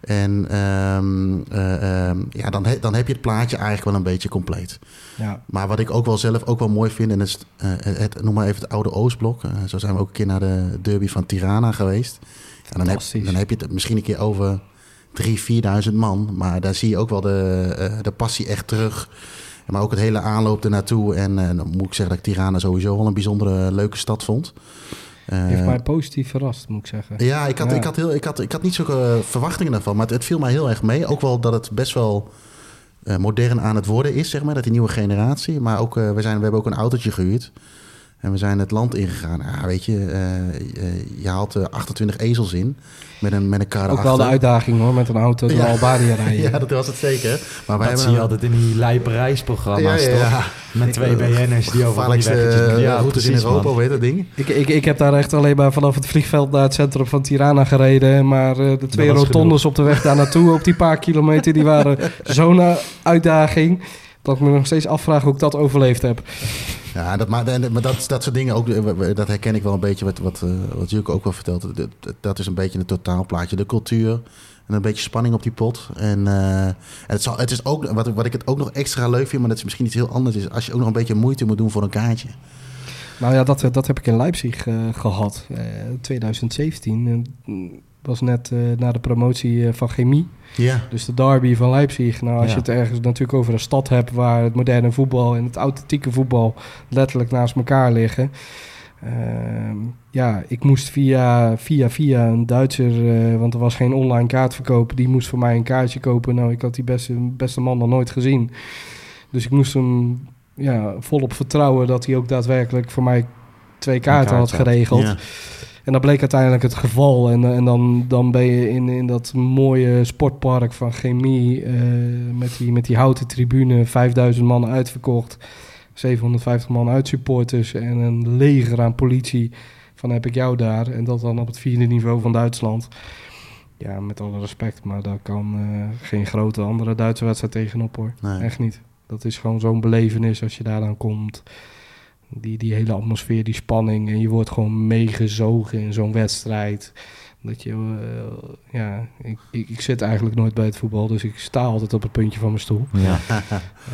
En ehm, eh, ehm, ja, dan, he- dan heb je het plaatje eigenlijk wel een beetje compleet. ja. Maar wat ik ook wel zelf ook wel mooi vind, en eh, het, noem maar even het oude Oostblok. Zo zijn we ook een keer naar de derby van Tirana geweest. En dan heb, dan heb je het misschien een keer over 3.000, 4.000 man. Maar daar zie je ook wel de, eh, de passie echt terug. Maar ook het hele aanloop ernaartoe. En eh, dan moet ik zeggen dat ik Tirana sowieso wel een bijzondere leuke stad vond. Eh, Heeft mij positief verrast, moet ik zeggen. ja, ik had, Ja. Ik, had heel, ik, had, ik had niet zulke eh, verwachtingen daarvan. Maar het, het viel mij heel erg mee. Ook wel dat het best wel eh, modern aan het worden is, zeg maar. Dat die nieuwe generatie. Maar ook, eh, we, zijn, we hebben ook een autootje gehuurd. En we zijn het land ingegaan. Ja, weet je, eh, eh, je haalt eh, 28 ezels in. Met een, met een kar Ook wel de uitdaging hoor, met een auto door Ja. Albanië rijden. Ja, dat was het zeker. Maar wij Dat zie je altijd in die lijpe reisprogramma's, Ja, ja, ja. toch? Met twee BN'ers die over van die weggetjes... eh, Ja, routes in Europa, man. heet dat ding? Ik, ik, ik heb daar echt alleen maar vanaf het vliegveld naar het centrum van Tirana gereden. Maar eh, de twee rotondes op de weg daar naartoe, op die paar kilometer, die waren zo'n uitdaging. Dat ik me nog steeds afvraag hoe ik dat overleefd heb. Ja, dat, maar, maar dat, dat soort dingen ook, eh, dat herken ik wel een beetje wat, wat, eh, wat ook wel vertelt. Dat, is een beetje een totaalplaatje. De cultuur en een beetje spanning op die pot. En, eh, en het, zal, het is ook, wat, wat ik het ook nog extra leuk vind, maar dat is misschien iets heel anders, is als je ook nog een beetje moeite moet doen voor een kaartje. Nou ja, dat, dat heb ik in Leipzig eh, gehad. Eh 2017 eh, was net eh, na de promotie eh, van chemie. Ja. Dus de derby van Leipzig. Nou, als Ja. je het ergens natuurlijk over een stad hebt waar het moderne voetbal en het authentieke voetbal letterlijk naast elkaar liggen. Ehm, ja, ik moest via, via, via een Duitser, eh, want er was geen online kaartverkoop, die moest voor mij een kaartje kopen. Nou, ik had die beste, beste man nog nooit gezien. Dus ik moest hem ja, volop vertrouwen dat hij ook daadwerkelijk voor mij twee kaarten had kaart had. geregeld. Ja. En dat bleek uiteindelijk het geval. En, eh, en dan, dan ben je in, in dat mooie sportpark van chemie. eh, met, die, met die houten tribune. 5000 man uitverkocht. 750 man uitsupporters. En een leger aan politie. Van heb ik jou daar. En dat dan op het vierde niveau van Duitsland. Ja, met alle respect. Maar daar kan eh, geen grote andere Duitse wedstrijd tegenop hoor. Nee. Echt niet. Dat is gewoon zo'n belevenis als je daar dan komt. Die, die hele atmosfeer, die spanning. En je wordt gewoon meegezogen in zo'n wedstrijd. Dat je, eh, ja, ik, ik, ik zit eigenlijk nooit bij het voetbal. Dus ik sta altijd op het puntje van mijn stoel. Ja.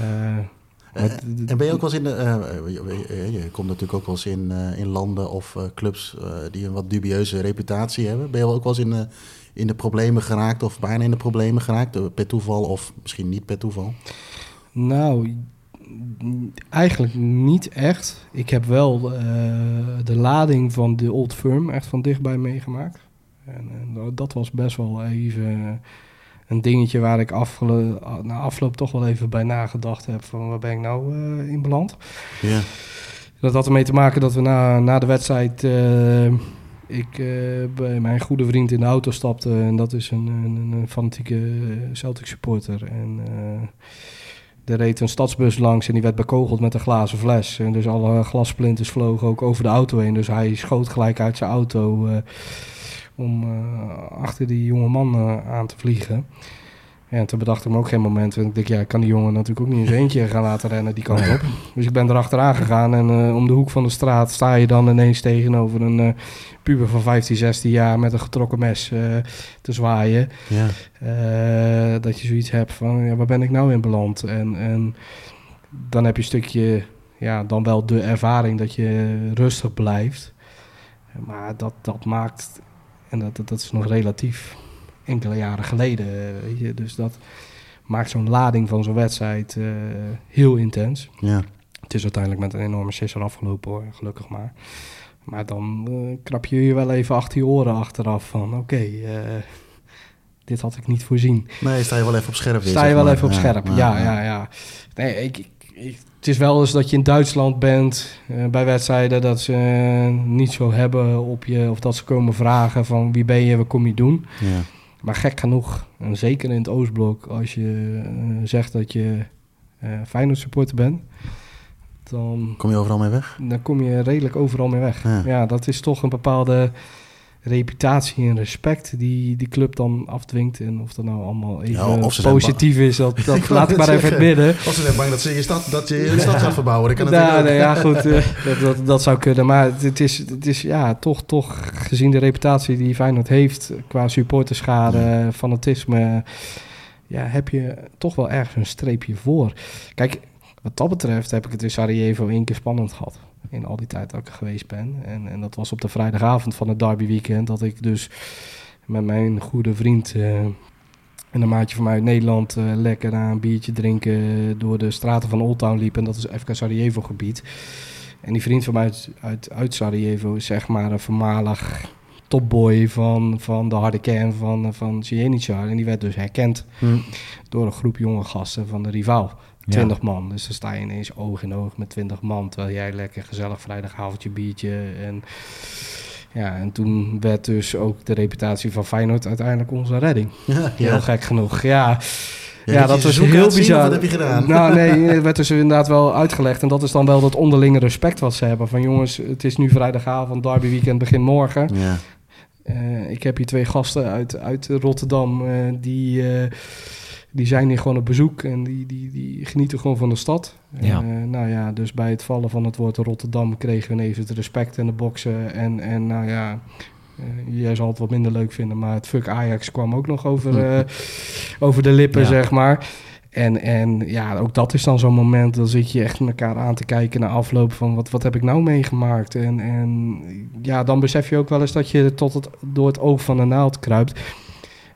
Eh, Eh, en ben je ook wel eens in de. eh, je, komt natuurlijk ook wel eens in, eh, in landen of eh, clubs eh, die een wat dubieuze reputatie hebben. Ben je wel ook wel eens in de, in de problemen geraakt of bijna in de problemen geraakt? Per toeval of misschien niet per toeval? Nou, eigenlijk niet echt. Ik heb wel eh, de lading van de Old Firm echt van dichtbij meegemaakt. En, en dat- was best wel even een dingetje waar ik afgelo- na afloop toch wel even bij nagedacht heb van waar ben ik nou eh, in beland. Ja. Dat had ermee te maken dat we na, na de wedstrijd. eh, ik eh, bij mijn goede vriend in de auto stapte. En dat is een, een, een fanatieke eh, Celtic supporter. En eh, er reed een stadsbus langs en die werd bekogeld met een glazen fles. En dus alle glassplinters vlogen ook over de auto heen. Dus hij schoot gelijk uit zijn auto eh, om eh, achter die jonge man eh, aan te vliegen. Ja, en toen bedacht ik me ook geen moment. En ik dacht, ja, ik kan die jongen natuurlijk ook niet zijn eentje gaan laten rennen die kant op. Dus ik ben erachteraan gegaan en eh, om de hoek van de straat sta je dan ineens tegenover een eh, puber van 15, 16 jaar met een getrokken mes eh, te zwaaien. Ja. Dat je zoiets hebt van, ja, waar ben ik nou in beland? En, en dan heb je een stukje, ja, dan wel de ervaring dat je rustig blijft. Maar dat, dat maakt, en dat, dat, dat is nog relatief enkele jaren geleden, eh, weet je. Dus dat maakt zo'n lading van zo'n wedstrijd eh, heel intens. Ja. Het is uiteindelijk met een enorme sisser afgelopen hoor, gelukkig maar. Maar dan eh, krap je je wel even achter je oren achteraf van, oké, dit had ik niet voorzien. Nee, sta je wel even op scherp. weer, Sta je wel maar. even op scherp. Ja, ja, ja. Nee, ik, het is wel eens dat je in Duitsland bent bij wedstrijden dat ze niet zo hebben op je, of dat ze komen vragen van wie ben je, wat kom je doen. Ja. Maar gek genoeg, en zeker in het Oostblok, als je eh, zegt dat je eh Feyenoord supporter bent, dan Kom je overal mee weg? dan kom je redelijk overal mee weg. Ja. Ja, dat is toch een bepaalde reputatie en respect die die club dan afdwingt. En of dat nou allemaal even Ja, positief is, dat, dat laat ik maar even midden. Of ze zijn bang dat, ze je stad, dat je je stad gaat verbouwen. Dat kan Ja, natuurlijk nee, ja, goed, eh, dat, dat, dat zou kunnen. Maar het is, het is ja, toch, toch gezien de reputatie die Feyenoord heeft qua supporterschade, fanatisme, ja, heb je toch wel ergens een streepje voor. Kijk, wat dat betreft heb ik het in Sarajevo één keer spannend gehad. In al die tijd dat ik er geweest ben. En, en dat was op de vrijdagavond van het derby weekend. Dat ik dus met mijn goede vriend eh, en een maatje van mij uit Nederland eh, lekker na een biertje drinken door de straten van Old Town liep. En dat is FK Sarajevo gebied. En die vriend van mij uit, uit, uit Sarajevo is zeg maar een voormalig topboy van, van de harde kern van, van. En die werd dus herkend Hm. door een groep jonge gasten van de rivaal. Ja. 20 man. Dus dan sta je ineens oog in oog met 20 man. Terwijl jij lekker gezellig vrijdagavondje biertje. En, ja, en toen werd dus ook de reputatie van Feyenoord uiteindelijk onze redding. Ja, Heel ja. gek genoeg. Ja, Ja, ja, dat was heel bizar. wat heb je gedaan? Nou nee, het werd dus inderdaad wel uitgelegd. En dat is dan wel dat onderlinge respect wat ze hebben. Van jongens, het is nu vrijdagavond, derby weekend begint morgen. Ja. Eh, ik heb hier twee gasten uit, uit Rotterdam. eh, die, eh, die zijn hier gewoon op bezoek en die, die, die genieten gewoon van de stad. Ja. Eh, nou ja, dus bij het vallen van het woord Rotterdam kregen we ineens het respect in de boksen. En, en nou ja, eh, jij zal het wat minder leuk vinden, maar het fuck Ajax kwam ook nog over, eh, over de lippen, Ja. zeg maar. En, en ja, ook dat is dan zo'n moment, dan zit je echt elkaar aan te kijken na afloop van wat, wat heb ik nou meegemaakt. En, en ja, dan besef je ook wel eens dat je tot het, door het oog van de naald kruipt.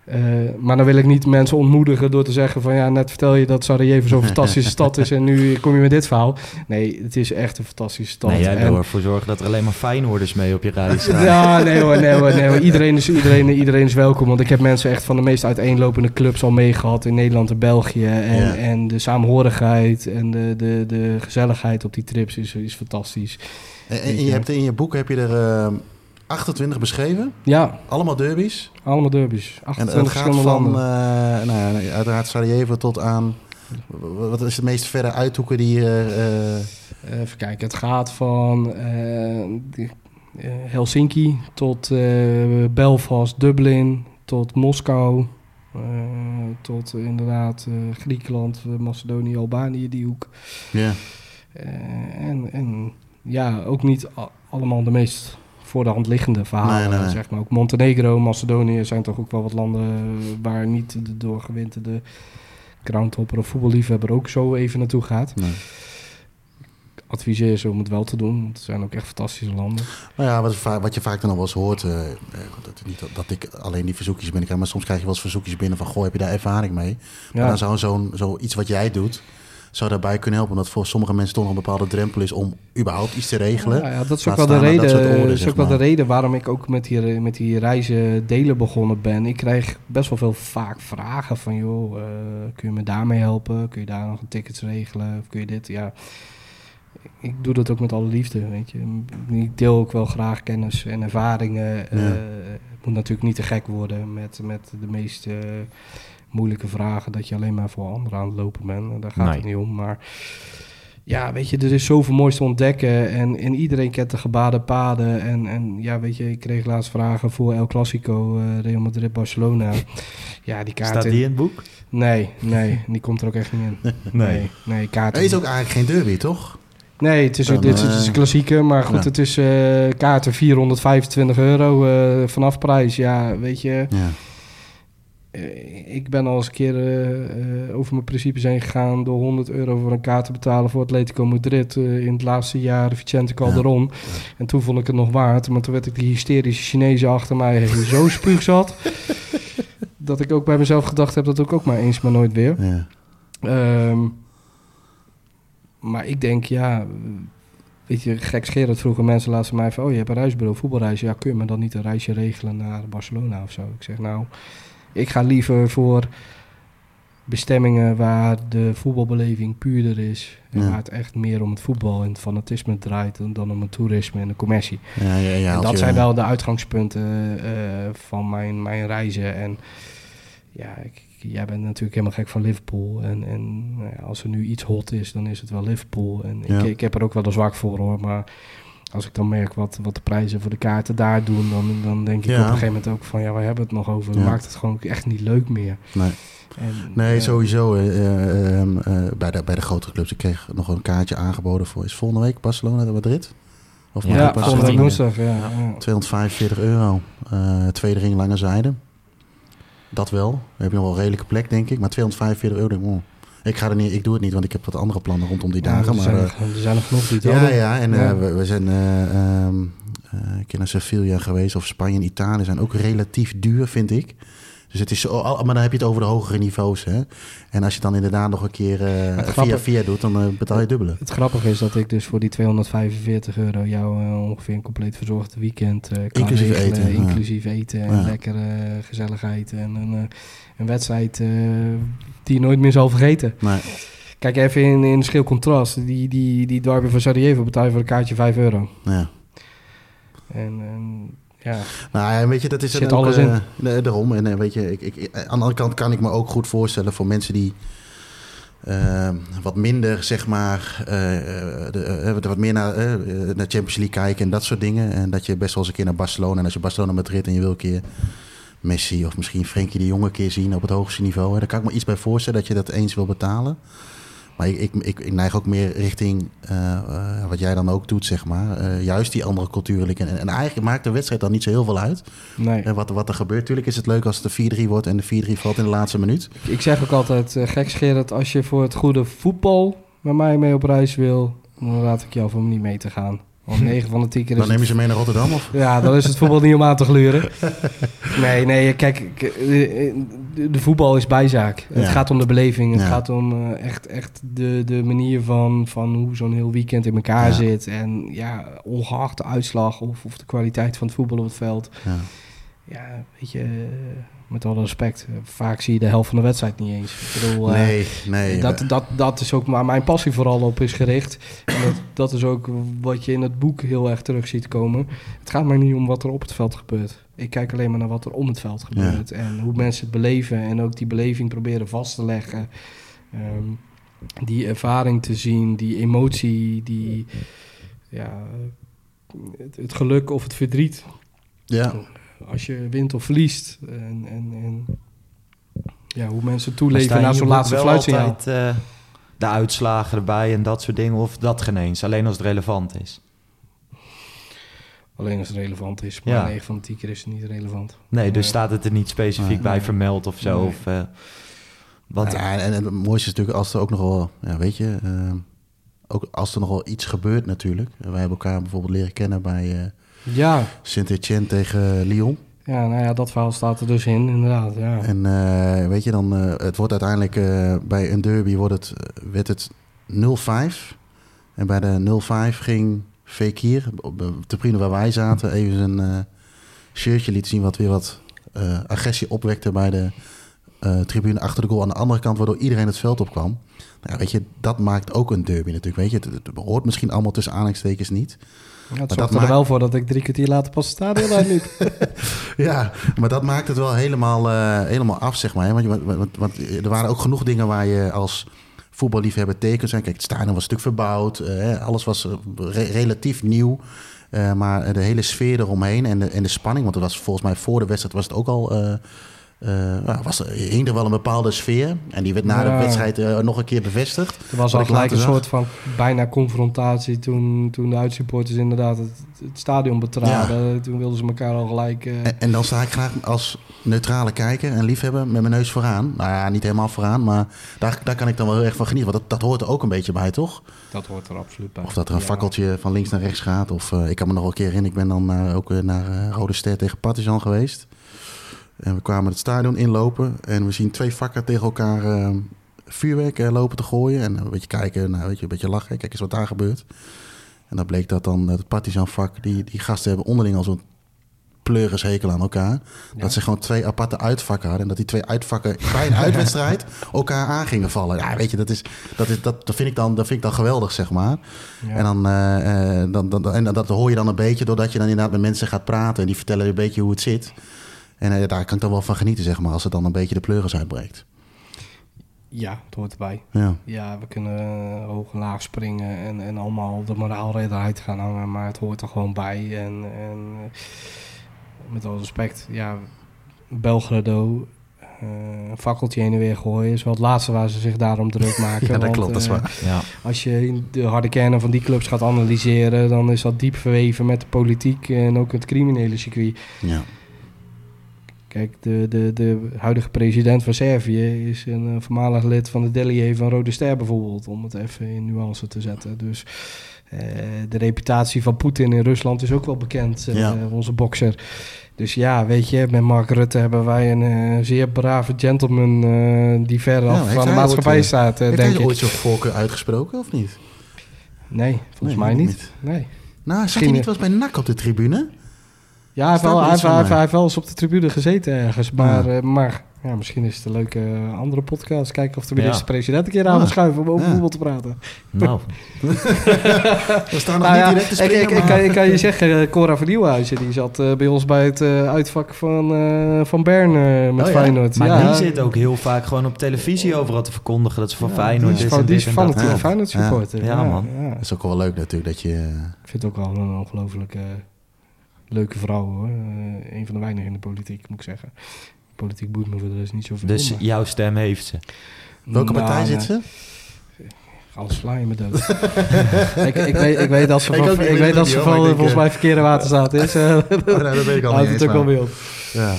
Uh, maar dan wil ik niet mensen ontmoedigen door te zeggen van ja, net vertel je dat Sarajevo zo'n fantastische stad is en nu kom je met dit verhaal. Nee, het is echt een fantastische stad. Nee, jij wil en... ervoor zorgen dat er alleen maar Feyenoorders mee op je reis staan. Ja, nee hoor, nee hoor, nee hoor. Iedereen, is, iedereen, iedereen is welkom, want ik heb mensen echt van de meest uiteenlopende clubs al meegehad in Nederland en België. En, ja. en de saamhorigheid en de, de, de gezelligheid op die trips is, is fantastisch. En, en je hebt in je boek heb je er... Uh 28 beschreven. Ja. Allemaal derbies. Allemaal derbies. 28 en het gaat van, uh, nou ja, uiteraard Sarajevo tot aan... Wat is de meest verre uithoeken die... Uh, Even kijken, het gaat van uh, Helsinki tot Belfast, Dublin, tot Moskou... tot inderdaad Griekenland, Macedonië, Albanië, die hoek. Ja. en, en ja, ook niet allemaal de meest voor de hand liggende verhalen. Nee, nee, Zeg maar. Ook Montenegro, Macedonië zijn toch ook wel wat landen waar niet de doorgewinterde kroontopper of voetballiefhebber ook zo even naartoe gaat. Nee. Adviseer ze om het wel te doen, want het zijn ook echt fantastische landen. Nou ja, wat, wat je vaak dan al wel eens hoort, uh, dat, niet dat ik alleen die verzoekjes binnenkrijg, maar soms krijg je wel eens verzoekjes binnen van, goh, heb je daar ervaring mee? Ja. Maar dan zou zo'n zo iets wat jij doet, zou daarbij kunnen helpen. Omdat voor sommige mensen toch nog een bepaalde drempel is om überhaupt iets te regelen. Ja, ja dat is ook wel de reden, dat is ook wel de reden waarom ik ook met die, met die reizen delen begonnen ben. Ik krijg best wel veel vaak vragen van, joh, uh, kun je me daarmee helpen? Kun je daar nog een tickets regelen? Of kun je dit? Ja, ik doe dat ook met alle liefde, weet je. Ik deel ook wel graag kennis en ervaringen. Ja. Uh, het moet natuurlijk niet te gek worden met, met de meeste moeilijke vragen dat je alleen maar voor anderen aan het lopen bent. Daar gaat het niet om. Maar ja, weet je, er is zoveel moois te ontdekken. En, en iedereen kent de gebaden paden. En, en ja, weet je, ik kreeg laatst vragen voor El Clasico, uh, Real Madrid, Barcelona. Ja, die kaart. Staat die in het boek? Nee, nee, die komt er ook echt niet in. nee. nee, nee kaart. Het is ook eigenlijk geen derby, toch? Nee, het is, Dan, dit, het is een klassieke, maar goed, ja. het is uh, kaarten 425 euro uh, vanaf prijs. Ja, weet je. Ja. Uh, ik ben al eens een keer uh, over mijn principes heen gegaan door 100 euro voor een kaart te betalen voor Atletico Madrid in het laatste jaar Vicente Calderon. Ja, ja. En toen vond ik het nog waard, maar toen werd ik die hysterische Chinezen achter mij zo spuug zat dat ik ook bij mezelf gedacht heb dat ik ook maar eens, maar nooit weer. Um, maar ik denk, ja, weet je, gekscherend vroegen mensen laatst mij van, oh je hebt een reisbureau, voetbalreis, ja kun je me dan niet een reisje regelen naar Barcelona of zo? Ik zeg nou, ik ga liever voor bestemmingen waar de voetbalbeleving puurder is. En ja. waar het echt meer om het voetbal en het fanatisme draait dan om het toerisme en de commercie. Ja, ja, ja, en dat zijn wel de uitgangspunten uh, van mijn, mijn reizen. En ja, ik, jij bent natuurlijk helemaal gek van Liverpool. En, en nou als er nu iets hot is, dan is het wel Liverpool. En ik, ik heb er ook wel een zwak voor hoor, maar als ik dan merk wat, wat de prijzen voor de kaarten daar doen, dan, dan denk ik ja. op een gegeven moment ook van ja, waar hebben we het nog over? Dan ja. maakt het gewoon echt niet leuk meer. Nee, en, nee uh, sowieso. Uh, uh, bij, de, bij de grotere clubs. Ik kreeg nog een kaartje aangeboden voor. Is volgende week Barcelona Madrid? Of ja, volgende week woensdag. Ja, ja. 245 euro. tweede ring lange zijde. Dat wel. Dan heb je nog wel een redelijke plek, denk ik. Maar 245 euro, denk ik, oh. Ik ga er niet, ik doe het niet, want ik heb wat andere plannen rondom die dagen. er, zijn, maar, er zijn nog genoeg die het Ja, hadden. ja. En ja. Uh, we, we, zijn um, uh, naar Sevilla geweest, of Spanje en Italië zijn ook relatief duur, vind ik. Dus het is zo, maar dan heb je het over de hogere niveaus. Hè? En als je dan inderdaad nog een keer uh, via via doet, dan uh, betaal je dubbele. Het grappige is dat ik dus voor die 245 euro jou uh, ongeveer een compleet verzorgd weekend kan inclusief regelen, eten. Inclusief eten en Ja. lekkere gezelligheid en een, een wedstrijd die je nooit meer zal vergeten. Nee. Kijk even in, in schil contrast. Die, die, die derby van Sarajevo betaal je voor een kaartje 5 euro. Ja. En, en ja. Nou ja, weet je, dat is Zit ook, alles uh, nee, daarom. En uh, weet je, ik, ik, aan de andere kant kan ik me ook goed voorstellen voor mensen die uh, wat minder, zeg maar, de, wat meer naar, naar Champions League kijken en dat soort dingen. En dat je best wel eens een keer naar Barcelona, en als je Barcelona Madrid en je wil een keer Messi of misschien Frenkie de Jong een keer zien op het hoogste niveau. Hè, daar kan ik me iets bij voorstellen dat je dat eens wil betalen. Maar ik, ik, ik, ik neig ook meer richting eh, eh, wat jij dan ook doet, zeg maar. Eh, juist die andere culturen. En, en eigenlijk maakt de wedstrijd dan niet zo heel veel uit. Nee. wat, wat er gebeurt. Tuurlijk is het leuk als het de 4-3 wordt en de 4-3 valt in de laatste minuut. Ik zeg ook altijd, uh, gekscherend, als je voor het goede voetbal met mij mee op reis wil, dan raad ik jou om niet mee te gaan. Want 9 van de 10 keer Dan neem je ze mee naar Rotterdam? Of? Ja, dan is het voetbal niet om aan te gluren. Nee, nee, kijk, de, de voetbal is bijzaak. Het Ja. gaat om de beleving. Het Ja. gaat om uh, echt, echt de, de manier van, van hoe zo'n heel weekend in elkaar Ja. zit. En ja, ongeacht de uitslag of, of de kwaliteit van het voetbal op het veld. Ja. Ja, weet je, met alle respect. Vaak zie je de helft van de wedstrijd niet eens. Ik bedoel, uh, Nee, nee. dat, dat, dat is ook waar mijn passie vooral op is gericht. En dat, dat is ook wat je in het boek heel erg terug ziet komen. Het gaat mij niet om wat er op het veld gebeurt. Ik kijk alleen maar naar wat er om het veld gebeurt. Ja. En hoe mensen het beleven. En ook die beleving proberen vast te leggen. Um, die ervaring te zien, die emotie, die, ja, het, het geluk of het verdriet. Ja. Als je wint of verliest. En, en, en ja, hoe mensen toeleven naar zo'n laatste fluitsignaal. altijd uh, de uitslagen erbij en dat soort dingen? Of dat geen eens, alleen als het relevant is? Alleen als het relevant is, maar ja. 9 van de 10 keer is het niet relevant. Nee, dus uh, staat het er niet specifiek uh, bij vermeld of zo? Nee. Of, uh, wat... ja, en, en, het mooiste is natuurlijk als er ook nog wel, ja, weet je, uh, ook als er nog wel iets gebeurt natuurlijk. Wij hebben elkaar bijvoorbeeld leren kennen bij uh, ja. Saint-Etienne tegen Lyon. Ja, nou ja, dat verhaal staat er dus in, inderdaad. Ja. En uh, weet je, dan, uh, het wordt uiteindelijk uh, bij een derby wordt het, werd het 0-5. En bij de 0-5 ging Fekir, op de tribune waar wij zaten, even zijn shirtje liet zien wat weer wat agressie opwekte bij de tribune achter de goal aan de andere kant, waardoor iedereen het veld opkwam. Nou, weet je, dat maakt ook een derby natuurlijk. Weet je, het, het hoort misschien allemaal tussen aanhalingstekens niet. Ja, het zorgde er wel voor dat ik drie kwartier later pas het stadion uitliep. ja, maar dat maakt het wel helemaal, uh, helemaal af, zeg maar. Want, want, want, er waren ook genoeg dingen waar je als voetballiefhebber teken zijn. Kijk, het stadion was een stuk verbouwd. Uh, alles was re relatief nieuw. Uh, maar de hele sfeer eromheen en de, en de spanning... want het was volgens mij voor de wedstrijd was het ook al... Uh, uh, was, hing er wel een bepaalde sfeer. En die werd na ja. de wedstrijd uh, nog een keer bevestigd. Er was al gelijk een zag. soort van bijna confrontatie toen, toen de uitsupporters inderdaad het, het stadion betraden. Ja. Toen wilden ze elkaar al gelijk... Uh... En, en, dan sta ik graag als neutrale kijker en liefhebber met mijn neus vooraan. Nou ja, niet helemaal vooraan, maar daar, daar kan ik dan wel heel erg van genieten. Want dat, dat hoort er ook een beetje bij, toch? Dat hoort er absoluut bij. Of dat er een ja. fakkeltje van links naar rechts gaat. Of uh, ik kan me nog wel een keer herinneren, ik ben dan uh, ook naar uh, Rode Ster tegen Partizan geweest. En we kwamen het stadion inlopen en we zien twee vakken tegen elkaar uh, vuurwerk uh, lopen te gooien. En een beetje kijken, nou, weet je, een beetje lachen. Kijk eens wat daar gebeurt. En dan bleek dat dan het Partizan-vak, die, die gasten hebben onderling al zo'n pleurishekel aan elkaar. Ja. Dat ze gewoon twee aparte uitvakken hadden. En dat die twee uitvakken bij een uitwedstrijd elkaar aan gingen vallen. Ja, weet je, dat, is, dat, is, dat, dat, vind, ik dan, dat vind ik dan geweldig, zeg maar. Ja. En, dan, uh, dan, dan, en dat hoor je dan een beetje doordat je dan inderdaad met mensen gaat praten. En die vertellen een beetje hoe het zit. En uh, daar kan ik dan wel van genieten, zeg maar, als het dan een beetje de pleuris uitbreekt. Ja, het hoort erbij. Ja, ja we kunnen uh, hoog en laag springen en, en allemaal de moraalredder uit gaan hangen, maar het hoort er gewoon bij. En, en uh, met alle respect, ja, Belgrado, uh, een fakkeltje heen en weer gooien is wel het laatste waar ze zich daarom druk maken. ja, dat want, klopt, dat is waar. Ja. Als je de harde kernen van die clubs gaat analyseren, dan is dat diep verweven met de politiek en ook het criminele circuit. Ja. Kijk, de, de, de huidige president van Servië is een uh, voormalig lid van de Delier van Rode Ster bijvoorbeeld, om het even in nuance te zetten. Dus uh, de reputatie van Poetin in Rusland is ook wel bekend, uh, ja. onze bokser. Dus ja, weet je, met Mark Rutte hebben wij een zeer brave gentleman die ver af ja, van de maatschappij ooit, staat, heeft denk hij ik. ooit zo'n voorkeur uitgesproken of niet? Nee, volgens nee, mij niet. niet. Nee. Nou, zat hij niet eens bij NAC op de tribune? Ja, hij heeft, wel, hij, heeft, hij, heeft, hij heeft wel eens op de tribune gezeten ergens. Maar, ja. uh, maar ja, misschien is het een leuke uh, andere podcast. Kijken of de minister-president een keer aan wil schuiven om over ja. voetbal te praten. Nou. We staan nog nou, niet direct te springen, ik, ik, ik, kan, ik, kan, je zeggen, Cora van Nieuwhuizen, die zat bij ons bij het uitvak van, van Bern met oh, Feyenoord. Maar die zit ook heel vaak gewoon op televisie overal te verkondigen dat ze van Feyenoord is. Die is van het Feyenoord supporter. Ja, man. Dat is ook wel leuk natuurlijk dat je... Ik vind het ook wel een ongelooflijke leuke vrouw hoor. Uh, een van de weinigen in de politiek, moet ik zeggen. Politiek boeit me voor de rest niet zoveel. Dus maar... jouw stem heeft ze? Welke nou, partij zit ze? Anders sla je me dood. ik, ik, weet, ik weet dat ze van, ik ik weet dat ze volgens eh, mij verkeerde waterstaat is. eh, Oh, nou, dat weet ik al houdt niet het ook wel weer op. Ja.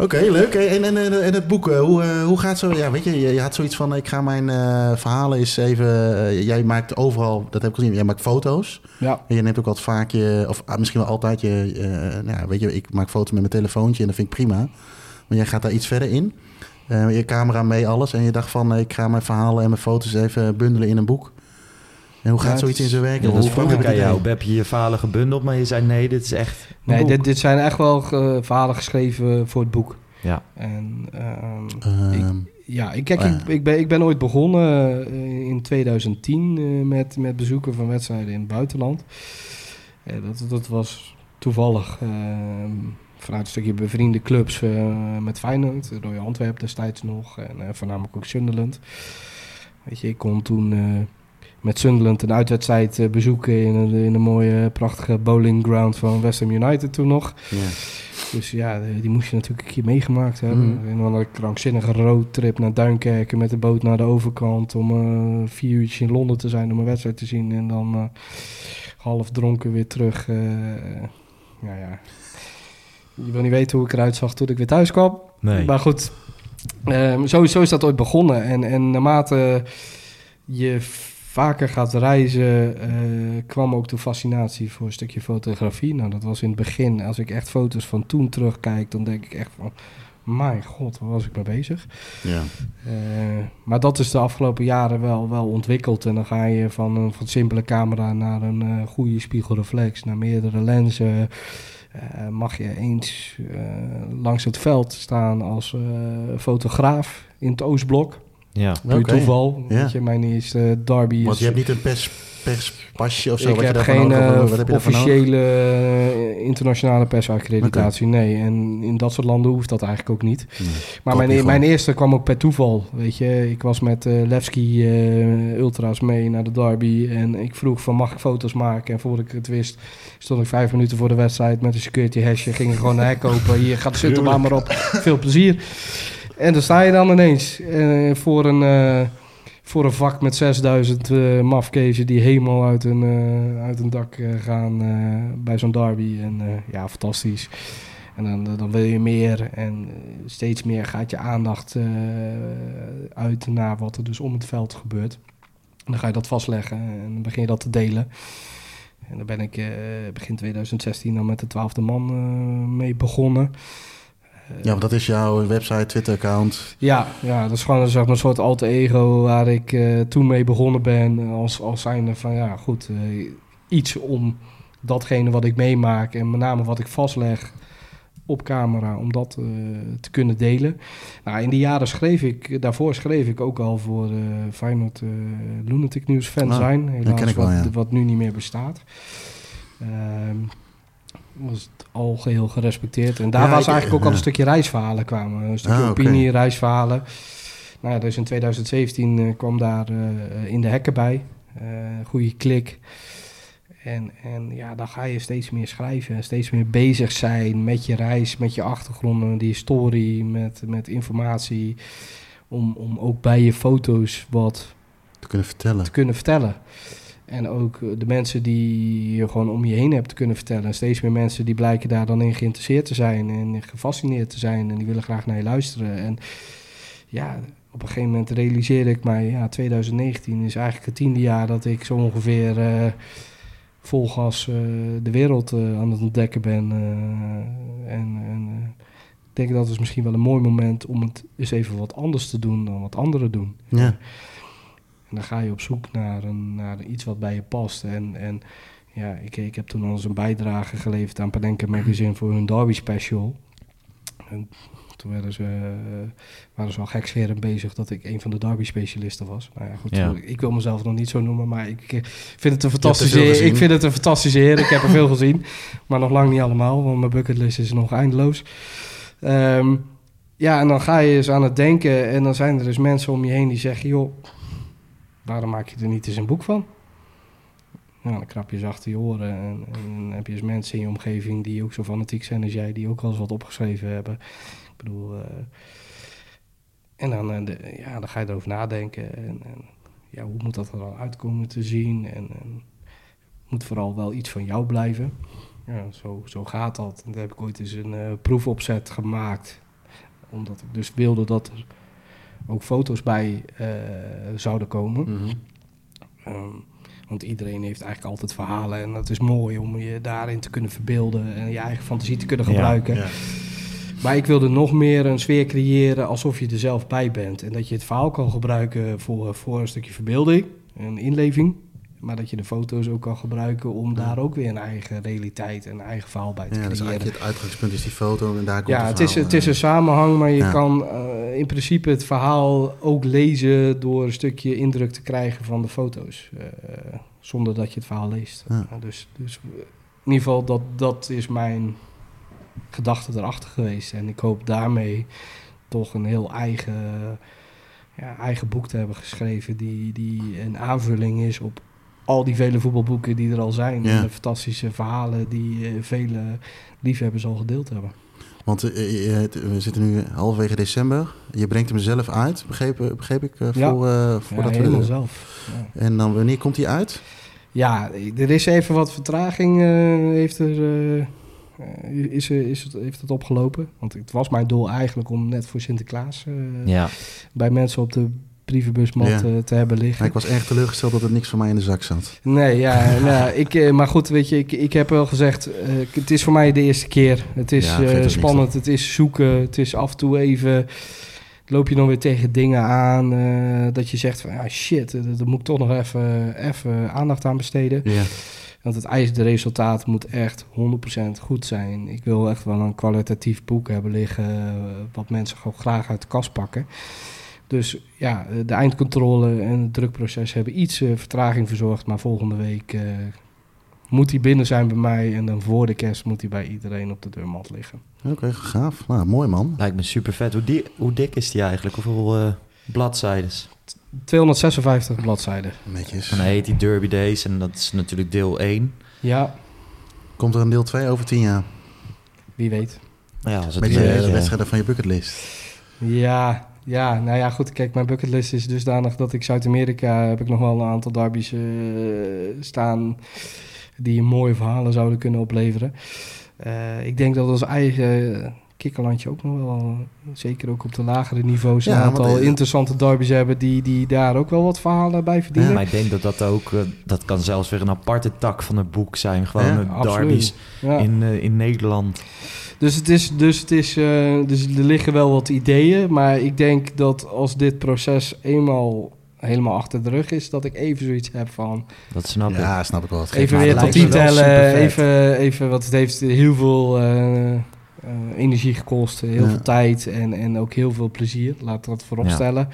Oké, leuk. En, en, en, het boek, eh, hoe, eh, hoe gaat zo? Ja, weet je, je, had zoiets van: ik ga mijn eh, verhalen eens even. jij maakt overal, dat heb ik gezien, jij maakt foto's. Ja, En je neemt ook altijd vaak je, of ah, misschien wel altijd je, eh, nou, ja, weet je, ik maak foto's met mijn telefoontje en dat vind ik prima. Maar jij gaat daar iets verder in. Je camera mee, alles. En je dacht van: ik ga mijn verhalen en mijn foto's even bundelen in een boek. En hoe gaat zoiets in zijn werk? Ja, dat Hoe vroeg kwam je ik aan jou. Heb je je verhalen gebundeld, maar je zei nee, dit is echt een nee, boek. dit, dit zijn echt wel eh, verhalen geschreven voor het boek. Ja. En ehm, Ehm, Ja, ik, kijk, Oh ik, ik, ben, ik ben ooit begonnen eh, in 2010 eh, met, met bezoeken van wedstrijden in het buitenland. Dat, dat was toevallig eh, vanuit een stukje bevriende clubs eh, met Feyenoord, Royal Antwerpen destijds nog en eh, voornamelijk ook Sunderland. Weet je, ik kon toen eh, met Sunderland een uitwedstrijd eh, bezoeken in een, in een mooie, prachtige bowling ground van West Ham United toen nog. ja. Dus ja, die die moest je natuurlijk een keer meegemaakt hebben. Mhm. Een andere krankzinnige roadtrip naar Duinkerken met de boot naar de overkant. Om eh, vier uurtjes in Londen te zijn om een wedstrijd te zien. En dan eh, half dronken weer terug. eh, ja, ja. Je wil niet weten hoe ik eruit zag toen ik weer thuis kwam. Nee. Maar goed, ehm, zo, zo is dat ooit begonnen. En, en naarmate je vaker gaat reizen, eh, kwam ook de fascinatie voor een stukje fotografie. Nou, dat was in het begin. Als ik echt foto's van toen terugkijk, dan denk ik echt van... Mijn god, waar was ik mee bezig? ja. Eh, maar dat is de afgelopen jaren wel, wel ontwikkeld. En dan ga je van een van simpele camera naar een eh, goede spiegelreflex, naar meerdere lenzen. Mag je eens langs het veld staan als fotograaf in het Oostblok. Ja. Puur toeval. Ja. Weet je, mijn eerste derby Want is... je hebt niet een pers, perspasje of zo? ik wat heb geen nodig eh, heb officiële eh, internationale persaccreditatie, nee. En in dat soort landen hoeft dat eigenlijk ook niet. Nee. Maar mijn, mijn eerste kwam ook per toeval, weet je. Ik was met eh Levski eh, Ultras mee naar de derby en ik vroeg van mag ik foto's maken? En voordat ik het wist, stond ik vijf minuten voor de wedstrijd met een security hashje, ging ik gewoon een hek open. Hier gaat de sleutelbaan maar op, veel plezier. En dan sta je dan ineens eh, voor, een, eh, voor een vak met 6000 eh mafkezen die helemaal uit een, uit een dak gaan bij zo'n derby. En ja, fantastisch. En dan, dan wil je meer en steeds meer gaat je aandacht uit naar wat er dus om het veld gebeurt. En dan ga je dat vastleggen en dan begin je dat te delen. En daar ben ik begin 2016 dan met de twaalfde man mee begonnen. Eh, Ja, want dat is jouw website, Twitter-account. ja, ja, dat is gewoon zeg maar, een soort alter ego waar ik eh, toen mee begonnen ben. Als, als zijnde van ja, goed, eh, iets om datgene wat ik meemaak en met name wat ik vastleg op camera, om dat eh, te kunnen delen. Nou, in die jaren schreef ik, daarvoor schreef ik ook al voor eh Feyenoord eh Lunatic News fan Ah, zijn. Helaas ken ik wel, wat, ja. wat nu niet meer bestaat. Was het al geheel gerespecteerd. En daar Ja, was eigenlijk ook al een stukje reisverhalen kwamen. Een stukje Ah, opinie, reisverhalen. Nou ja, dus in 2017 eh, kwam daar eh, in de hekken bij. Eh goede klik. En, en ja, dan ga je steeds meer schrijven. Steeds meer bezig zijn met je reis, met je achtergronden, die historie, met, met informatie. Om, om ook bij je foto's wat Te kunnen vertellen. te kunnen vertellen. En ook eh, de mensen die je gewoon om je heen hebt kunnen vertellen. En steeds meer mensen die blijken daar dan in geïnteresseerd te zijn en gefascineerd te zijn. En die willen graag naar je luisteren. En ja, op een gegeven moment realiseerde ik mij, ja, 2019 is eigenlijk het tiende jaar dat ik zo ongeveer eh vol gas eh, de wereld aan het ontdekken ben. en en ik denk dat is misschien wel een mooi moment om het eens even wat anders te doen dan wat anderen doen. Ja. En dan ga je op zoek naar, een, naar iets wat bij je past. En, en ja, ik, ik heb toen al eens een bijdrage geleverd aan Panenka Magazine voor hun Derby Special. En toen werden ze, eh, waren ze al gekscherend bezig dat ik een van de Derby specialisten was. Nou ja, goed, Ja. ik wil mezelf nog niet zo noemen, maar ik vind het een fantastische eer. Ik vind het een fantastische eer. Ik heb er veel gezien, maar nog lang niet allemaal, want mijn bucketlist is nog eindeloos. Ehm, ja, en dan ga je eens aan het denken en dan zijn er dus mensen om je heen die zeggen, joh, waarom maak je er niet eens een boek van? Nou, dan krap je eens achter je oren en, en heb je eens mensen in je omgeving die ook zo fanatiek zijn als jij, die ook wel eens wat opgeschreven hebben. Ik bedoel, eh, en dan, eh, de- ja, dan ga je erover nadenken en, en ja, hoe moet dat er dan uitkomen te zien? En, en moet vooral wel iets van jou blijven. Ja, zo, zo gaat dat. En daar heb ik ooit eens een uh, proefopzet gemaakt. Omdat ik dus wilde dat er ook foto's bij uh, zouden komen. Mhm. Um, want iedereen heeft eigenlijk altijd verhalen. En dat is mooi om je daarin te kunnen verbeelden. En je eigen fantasie te kunnen gebruiken. Ja. Maar ik wilde nog meer een sfeer creëren alsof je er zelf bij bent. En dat je het verhaal kan gebruiken voor, voor een stukje verbeelding, een inleving. Maar dat je de foto's ook kan gebruiken om daar ook weer een eigen realiteit en een eigen verhaal bij te Ja, dus creëren. eigenlijk het uitgangspunt is die foto en daar komt Ja, het het is, verhaal, het is eh. een samenhang, maar je Ja. kan eh, in principe het verhaal ook lezen door een stukje indruk te krijgen van de foto's. eh, zonder dat je het verhaal leest. Ja. Dus, dus in ieder geval, dat, dat is mijn gedachte erachter geweest. En ik hoop daarmee toch een heel eigen, ja, eigen boek te hebben geschreven die, die een aanvulling is op al die vele voetbalboeken die er al zijn. Ja. En de fantastische verhalen die eh, vele liefhebbers al gedeeld hebben. Want eh, je- het- we zitten nu halverwege december. Je brengt hem zelf uit, begreep, begreep ik, eh, Ja. voor, eh, Ja, voordat helemaal we... zelf. Ja. En dan, wanneer komt hij uit? Ja, er is even wat vertraging eh, heeft er, eh, eh, is, is het, heeft het opgelopen. Want het was mijn doel eigenlijk om net voor Sinterklaas eh, Ja, bij mensen op de Ja. eh, te hebben Maar liggen. ik was erg teleurgesteld dat er niks van mij in de zak zat. Nee, ja, nou, ik, eh, maar goed, weet je, ik, ik heb wel gezegd, eh, het is voor mij de eerste keer. Het is Ja, spannend, het is zoeken, het is af en toe even... Loop je dan weer tegen dingen aan dat je zegt van, ja shit, daar moet ik toch nog even, even aandacht aan besteden. Ja. Want het eisende resultaat moet echt 100% goed zijn. Ik wil echt wel een kwalitatief boek hebben liggen... wat mensen gewoon graag uit de kast pakken. Dus ja, eh, de eindcontrole en het drukproces hebben iets eh, vertraging verzorgd. Maar volgende week eh, moet hij binnen zijn bij mij. En dan voor de kerst moet hij bij iedereen op de deurmat liggen. Oké, gaaf. Nou, mooi man. lijkt me super vet. Hoe, die, hoe dik is die eigenlijk? Hoeveel eh bladzijden? 256 bladzijden. Netjes. Dan heet die Derby Days en dat is natuurlijk deel 1. Ja, Komt er een deel 2 over 10 jaar? wie weet. Nou ja, als het Met een de, beetje- de wedstrijden van je bucketlist. Ja, ja, nou ja, goed. Kijk, mijn bucketlist is dusdanig dat ik Zuid-Amerika heb ik nog wel een aantal derbies eh, staan die mooie verhalen zouden kunnen opleveren. Eh, ik denk dat ons eigen kikkerlandje ook nog wel, zeker ook op de lagere niveaus, een Ja, aantal eh, interessante derbies hebben die, die daar ook wel wat verhalen bij verdienen. Maar ik denk dat dat ook, dat kan zelfs weer een aparte tak van het boek zijn. Gewoon Ja, derbies Ja. in, in Nederland. Dus, het is, dus, het is, eh, dus er liggen wel wat ideeën, maar ik denk dat als dit proces eenmaal helemaal achter de rug is, dat ik even zoiets heb van Dat snap ik. Ja, snap ik wel. Even weer tot tellen, supervet. even, even, want het heeft heel veel eh, eh, energie gekost, heel Ja. veel tijd en, en ook heel veel plezier, laat dat vooropstellen.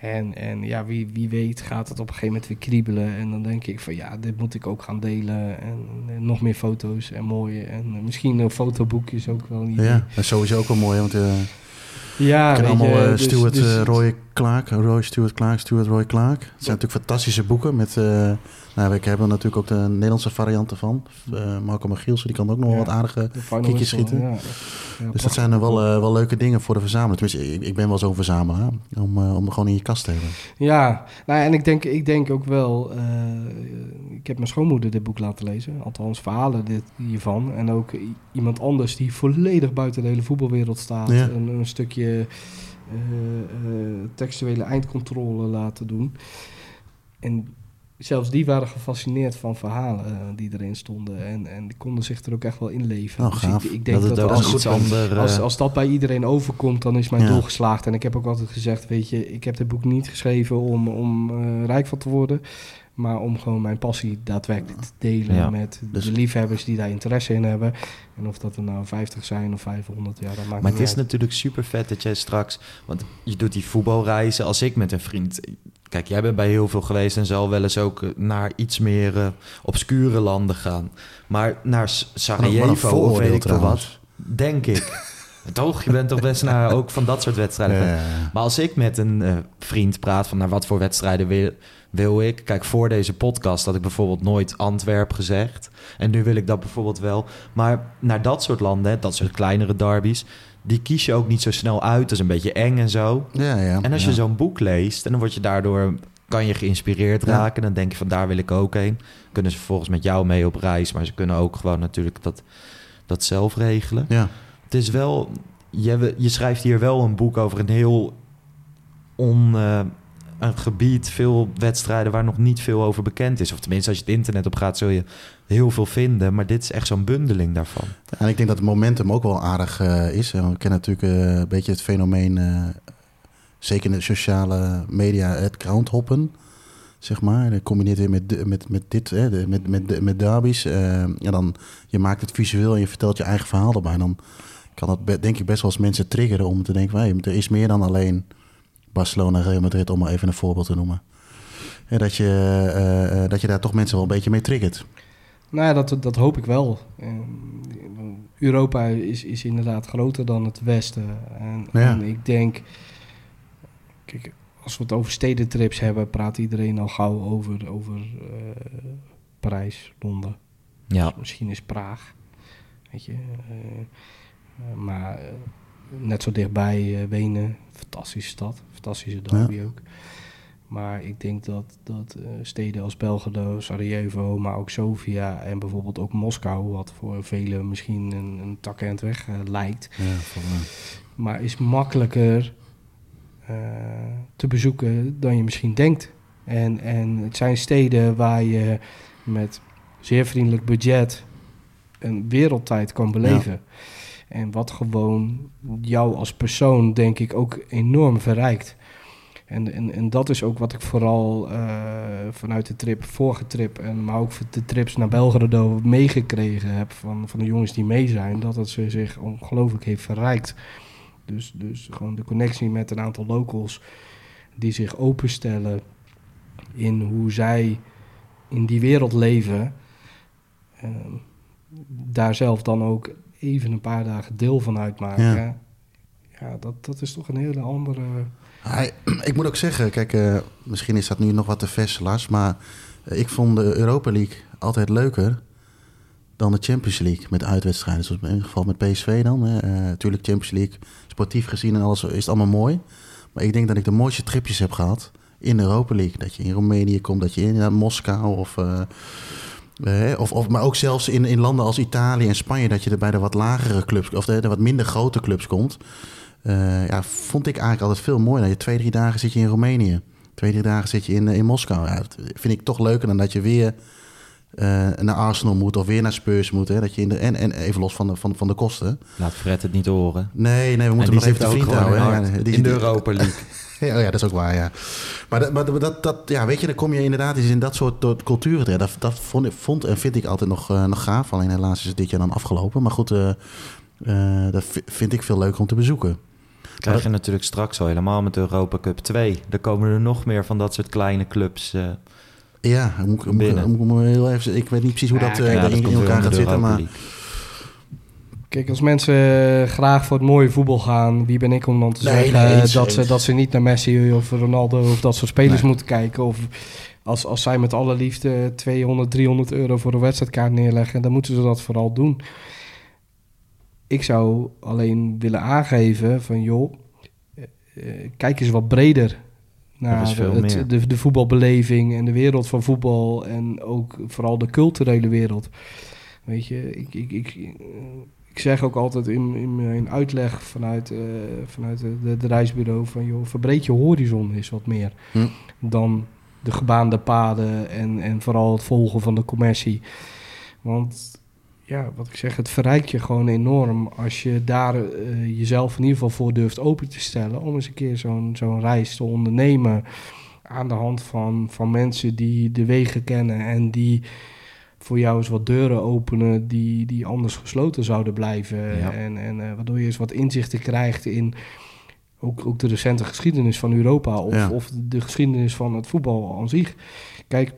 En, en ja, wie, wie weet gaat het op een gegeven moment weer kriebelen. En dan denk ik van ja, dit moet ik ook gaan delen. En, en nog meer foto's en mooie. En misschien een fotoboekjes ook wel niet. Ja, dat is sowieso ook wel mooi. Want eh ja ik ken je, allemaal eh, dus- Stuart dus- eh, Roy Clark. Roy Stuart Clark, Stuart Roy Clark. Het zijn natuurlijk fantastische boeken. Met, eh, nou, we hebben er natuurlijk ook de Nederlandse varianten van. Uh, Marco Magielsen, die kan ook nog wel Ja. wat aardige... kiekjes schieten. Ja. Ja, Dus dat zijn er wel, eh, wel leuke dingen voor de verzamelaar. Tenminste, ik, ik ben wel zo'n verzamelaar. Om, eh, om gewoon in je kast te hebben. Ja, nou, en ik denk, ik denk ook wel... eh, ik heb mijn schoonmoeder dit boek laten lezen. Althans, verhalen dit, hiervan. En ook iemand anders die volledig buiten de hele voetbalwereld staat. Een, een stukje eh, eh, textuele eindcontrole laten doen. En zelfs die waren gefascineerd van verhalen eh, die erin stonden. En, en die konden zich er ook echt wel in leven. Oh, dus ik, ik denk dat als, een iets ander... als, eh, als dat bij iedereen overkomt, dan is mijn Ja. doel geslaagd. En ik heb ook altijd gezegd, weet je, ik heb dit boek niet geschreven om, om eh, rijk van te worden. Maar om gewoon mijn passie daadwerkelijk te delen Ja. met Dus- de liefhebbers die daar interesse in hebben. En of dat er nou 50 zijn of 500, ja, dat maakt Maar het is natuurlijk super vet dat jij straks... Want je doet die voetbalreizen. Als ik met een vriend... Kijk, jij bent bij heel veel geweest en zal wel eens ook eh, naar iets meer eh, obscure landen gaan. Maar naar Sarajevo of weet ik veel wat, denk ik. Toch? Je bent toch best naar ook van dat soort wedstrijden. Ja. Maar als ik met een eh, vriend praat van naar wat voor wedstrijden wil, wil ik. Kijk, voor deze podcast had ik bijvoorbeeld nooit Antwerp gezegd. En nu wil ik dat bijvoorbeeld wel. Maar naar dat soort landen, dat soort kleinere derbies, die kies je ook niet zo snel uit. Dat is een beetje eng en zo. Ja, ja. En als ja. je zo'n boek leest, en dan word je daardoor kan je geïnspireerd raken. Dan denk je van daar wil ik ook heen. Kunnen ze vervolgens met jou mee op reis, maar ze kunnen ook gewoon natuurlijk dat, dat zelf regelen. Ja, Het is wel, je, je schrijft hier wel een boek over een heel on, eh, een gebied, veel wedstrijden waar nog niet veel over bekend is. Of tenminste, als je het internet op gaat, zul je heel veel vinden. Maar dit is echt zo'n bundeling daarvan. en ik denk dat het momentum ook wel aardig eh, is. We kennen natuurlijk eh, een beetje het fenomeen, eh, zeker in de sociale media, het groundhoppen. Zeg maar. Dat combineert weer met, met, met dit, hè, met, met, met derbies. en dan, je maakt het visueel en je vertelt je eigen verhaal erbij. En dan kan dat denk ik best wel eens mensen triggeren om te denken... Hey, er is meer dan alleen Barcelona, Real Madrid, om maar even een voorbeeld te noemen. Hè, dat, je, eh, eh, dat je daar toch mensen wel een beetje mee triggert. Nou ja, dat, dat hoop ik wel. Ehm, Europa is, is inderdaad groter dan het Westen. En, Ja. en ik denk... Kijk, als we het over stedentrips hebben... praat iedereen al gauw over, over eh, Parijs, Londen. Ja, Misschien is Praag. Weet je. maar net zo dichtbij eh, Wenen. Fantastische stad. Fantastische derby ook. Maar ik denk dat, dat eh, steden als Belgrado, Sarajevo, maar ook Sofia en bijvoorbeeld ook Moskou, wat voor velen misschien een, een tak en het weg eh, lijkt, Ja, maar is makkelijker te bezoeken dan je misschien denkt. En, en het zijn steden waar je met zeer vriendelijk budget een wereldtijd kan beleven. En wat gewoon jou als persoon, denk ik, ook enorm verrijkt. En, en, en dat is ook wat ik vooral eh, vanuit de trip, vorige trip, en, maar ook de trips naar Belgrado meegekregen heb van, van de jongens die mee zijn. Dat het ze zich ongelooflijk heeft verrijkt. Dus, dus gewoon de connectie met een aantal locals die zich openstellen in hoe zij in die wereld leven. ehm, daar zelf dan ook even een paar dagen deel van uitmaken. Ja. Ja, dat, dat is toch een hele andere. Hij, ik moet ook zeggen, kijk, eh, misschien is dat nu nog wat te vers, Lars, maar eh, ik vond de Europa League altijd leuker dan de Champions League met uitwedstrijden. Zoals in ieder geval met PSV dan. Hè. Eh, natuurlijk Champions League, sportief gezien en alles is het allemaal mooi. Maar ik denk dat ik de mooiste tripjes heb gehad in de Europa League. Dat je in Roemenië komt, dat je in Moskou of... of, of, maar ook zelfs in, in landen als Italië en Spanje, dat je er bij de wat lagere clubs, of de, de wat minder grote clubs komt. Eh, ja, vond ik eigenlijk altijd veel mooier. Dat je twee, drie dagen zit je in Roemenië. Twee, drie dagen zit je in, eh, in Moskou. Ja, dat vind ik toch leuker dan dat je weer eh, naar Arsenal moet of weer naar Spurs moet. Hè? Dat je in de, en, en even los van de, van, van de kosten. laat Fred het niet horen. Nee, nee, we En moeten nog even de ook vriend houden. hè. die- in de Europa League. Ja, oh ja, dat is ook waar, ja. Maar, dat, maar dat, dat, ja, weet je, dan kom je inderdaad eens in dat soort culturen terecht. Dat, dat vond, vond en vind ik altijd nog, eh, nog gaaf. Alleen helaas is het dit jaar dan afgelopen. Maar goed, eh, eh, dat vi- vind ik veel leuker om te bezoeken. Krijg je natuurlijk straks al helemaal met de Europa Cup 2. Er komen er nog meer van dat soort kleine clubs. Ja, moet, ik- moet, moet heel even, ik weet niet precies hoe dat ja, dat in, in elkaar gaat zitten. Maar League. Kijk, als mensen graag voor het mooie voetbal gaan, wie ben ik om dan te Nee, zeggen nee, dat, ze, dat ze niet naar Messi of Ronaldo of dat soort spelers Nee. moeten kijken? Of als, als zij met alle liefde 200, 300 euro voor een wedstrijdkaart neerleggen, dan moeten ze dat vooral doen. Ik zou alleen willen aangeven van joh, eh, eh, kijk eens wat breder naar het, de, de voetbalbeleving en de wereld van voetbal en ook vooral de culturele wereld. Weet je, ik, ik, ik, eh, ik zeg ook altijd in, in mijn uitleg vanuit, eh, vanuit de, de, de reisbureau van joh, verbreed je horizon eens wat meer Hm. dan de gebaande paden en, en vooral het volgen van de commercie. Want ja, wat ik zeg, het verrijkt je gewoon enorm als je daar eh, jezelf in ieder geval voor durft open te stellen om eens een keer zo'n zo'n reis te ondernemen aan de hand van, van mensen die de wegen kennen en die voor jou eens wat deuren openen die, die anders gesloten zouden blijven. Ja. En, en eh, waardoor je eens wat inzichten krijgt in ook, ook de recente geschiedenis van Europa of, Ja. of de geschiedenis van het voetbal aan zich. Kijk,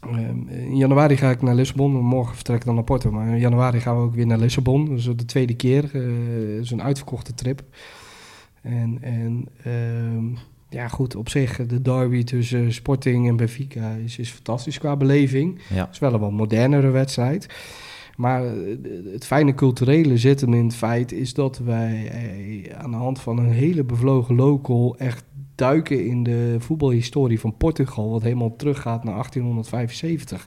ehm, in januari ga ik naar Lissabon. Morgen vertrek ik dan naar Porto. Maar in januari gaan we ook weer naar Lissabon. Dus de tweede keer. eh, Het is een uitverkochte trip. En, en ehm, ja, goed, op zich, de derby tussen Sporting en Benfica is, is fantastisch qua beleving. Ja. Het is wel een wat modernere wedstrijd. Maar eh, het fijne culturele zit hem in het feit is dat wij eh, aan de hand van een hele bevlogen local echt duiken in de voetbalhistorie van Portugal, wat helemaal teruggaat naar 1875.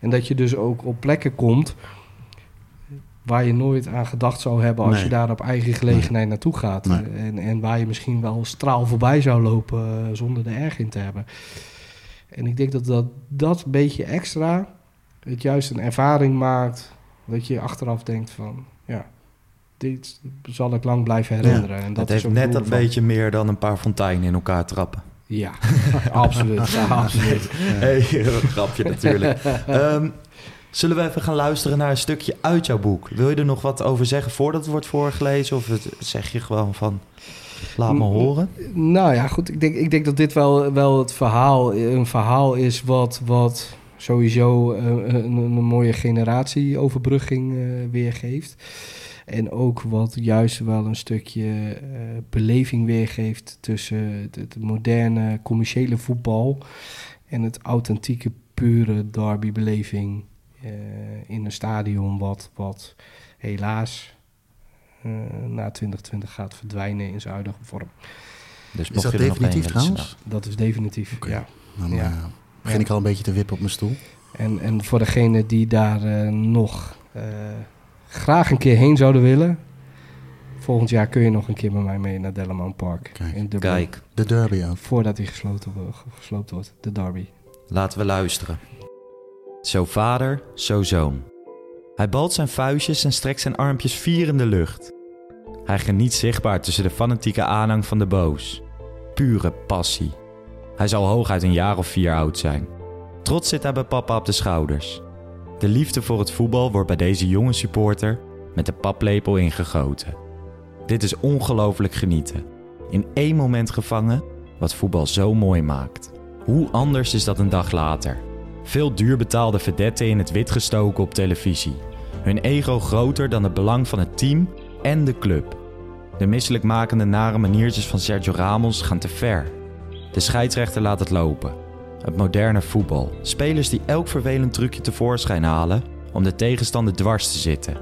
En dat je dus ook op plekken komt waar je nooit aan gedacht zou hebben als Nee. je daar op eigen gelegenheid naartoe gaat. Nee. En, en waar je misschien wel straal voorbij zou lopen eh, zonder er erg in te hebben. En ik denk dat dat, dat beetje extra het juist een ervaring maakt dat je achteraf denkt van ja, dit zal ik lang blijven herinneren. En dat het is heeft ook net een beetje meer dan een paar fonteinen in elkaar trappen. Ja, absoluut. Ja, absoluut. Hey, grapje natuurlijk. Ehm, zullen we even gaan luisteren naar een stukje uit jouw boek? Wil je er nog wat over zeggen voordat het wordt voorgelezen? Of zeg je gewoon van, laat me Mm, horen? Nou ja, goed. Ik denk, ik denk dat dit wel, wel het verhaal, een verhaal is wat, wat sowieso eh, een, een mooie generatieoverbrugging eh, weergeeft. En ook wat juist wel een stukje eh, beleving weergeeft tussen het, moderne commerciële voetbal en het authentieke, pure derbybeleving eh in een stadion wat, wat helaas eh, na 2020 gaat verdwijnen in zijn huidige vorm. Dus Is dat definitief trouwens? Dat is definitief, ja. Dan Ja. eh, begin ik al een beetje te wippen op mijn stoel. En, en voor degene die daar eh, nog eh, graag een keer heen zouden willen... volgend jaar kun je nog een keer met mij mee naar Delleman Park Kijk. in Dublin. Kijk, De derby ook. Voordat hij gesloten, gesloopt wordt, de derby. laten we luisteren. Zo vader, zo zoon. Hij balt zijn vuistjes en strekt zijn armpjes vier in de lucht. Hij geniet zichtbaar tussen de fanatieke aanhang van de boos. Pure passie. Hij zal hooguit een jaar of vier oud zijn. Trots zit hij bij papa op de schouders. De liefde voor het voetbal wordt bij deze jonge supporter met de paplepel ingegoten. Dit is ongelooflijk genieten. In één moment gevangen wat voetbal zo mooi maakt. Hoe anders is dat een dag later? Veel duurbetaalde vedetten in het wit gestoken op televisie. Hun ego groter dan het belang van het team en de club. De misselijkmakende nare maniertjes van Sergio Ramos gaan te ver. De scheidsrechter laat het lopen. Het moderne voetbal. Spelers die elk vervelend trucje tevoorschijn halen om de tegenstander dwars te zitten.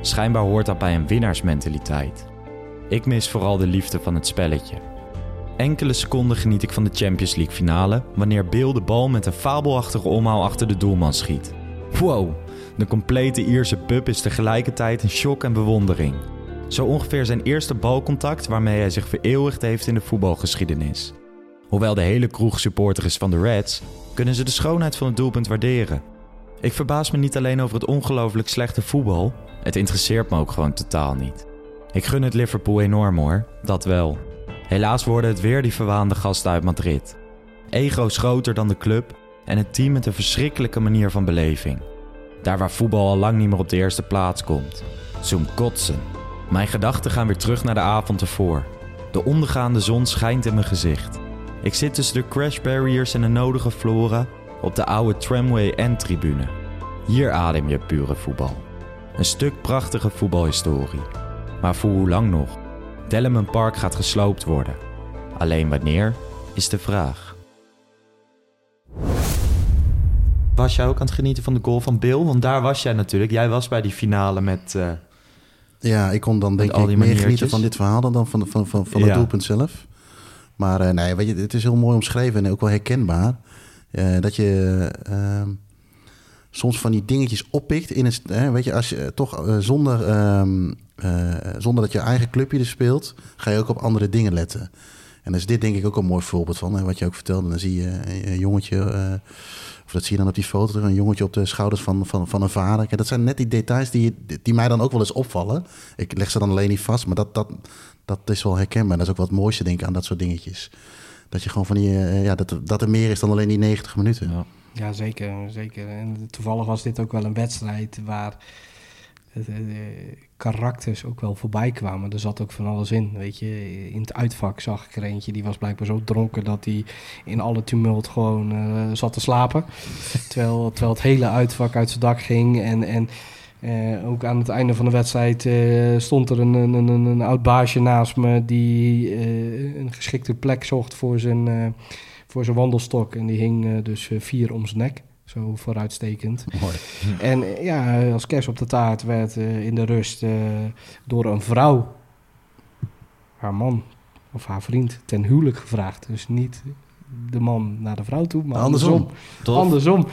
Schijnbaar hoort dat bij een winnaarsmentaliteit. Ik mis vooral de liefde van het spelletje. Enkele seconden geniet ik van de Champions League finale wanneer Bill de bal met een fabelachtige omhaal achter de doelman schiet. Wow, de complete Ierse pub is tegelijkertijd een shock en bewondering. Zo ongeveer zijn eerste balcontact waarmee hij zich vereeuwigd heeft in de voetbalgeschiedenis. Hoewel de hele kroeg supporter is van de Reds, kunnen ze de schoonheid van het doelpunt waarderen. Ik verbaas me niet alleen over het ongelooflijk slechte voetbal, het interesseert me ook gewoon totaal niet. Ik gun het Liverpool enorm hoor, dat wel. Helaas worden het weer die verwaande gasten uit Madrid. Ego's groter dan de club en het team met een verschrikkelijke manier van beleving. Daar waar voetbal al lang niet meer op de eerste plaats komt. Zo'n kotsen. Mijn gedachten gaan weer terug naar de avond ervoor. De ondergaande zon schijnt in mijn gezicht. Ik zit tussen de crash barriers en de nodige flora op de oude tramway en tribune. Hier adem je pure voetbal. Een stuk prachtige voetbalhistorie. Maar voor hoe lang nog? Delleman Park gaat gesloopt worden. Alleen wanneer is de vraag. Was jij ook aan het genieten van de goal van Bill? Want daar was jij natuurlijk. Jij was bij die finale met... eh, Ja, ik kon dan denk ik meer genieten van dit verhaal dan, dan van, van, van, van het Ja. doelpunt zelf. Maar eh, nee, weet je, het is heel mooi omschreven en ook wel herkenbaar. eh, dat je ehm, soms van die dingetjes oppikt in Hè, weet je, als je toch zonder, ehm, eh, zonder dat je eigen clubje er speelt... ga je ook op andere dingen letten. En daar is dit denk ik ook een mooi voorbeeld van. Hè, wat je ook vertelde, dan zie je een, een jongetje... eh, of dat zie je dan op die foto, een jongetje op de schouders van, van, van een vader. Kijk, dat zijn net die details die, die mij dan ook wel eens opvallen. Ik leg ze dan alleen niet vast, maar dat, dat, dat is wel herkenbaar. Dat is ook wat het mooiste, denk ik, aan dat soort dingetjes. Dat je gewoon van die, eh, ja, dat, dat er meer is dan alleen die 90 minuten. ja. Ja, zeker, zeker. En toevallig was dit ook wel een wedstrijd waar de, de karakters ook wel voorbij kwamen. Er zat ook van alles in, weet je. In het uitvak zag ik er eentje, die was blijkbaar zo dronken dat hij in alle tumult gewoon eh, zat te slapen. terwijl, terwijl het hele uitvak uit zijn dak ging en... en eh, ook aan het einde van de wedstrijd eh, stond er een, een, een, een oud baasje naast me die eh, een geschikte plek zocht voor zijn, eh, voor zijn wandelstok. En die hing eh, dus eh, vier om zijn nek, zo vooruitstekend. Mooi. En eh, ja, als kers op de taart werd eh, in de rust eh, door een vrouw, haar man, of haar vriend ten huwelijk gevraagd. Dus niet de man naar de vrouw toe, maar Andersom. andersom. Andersom.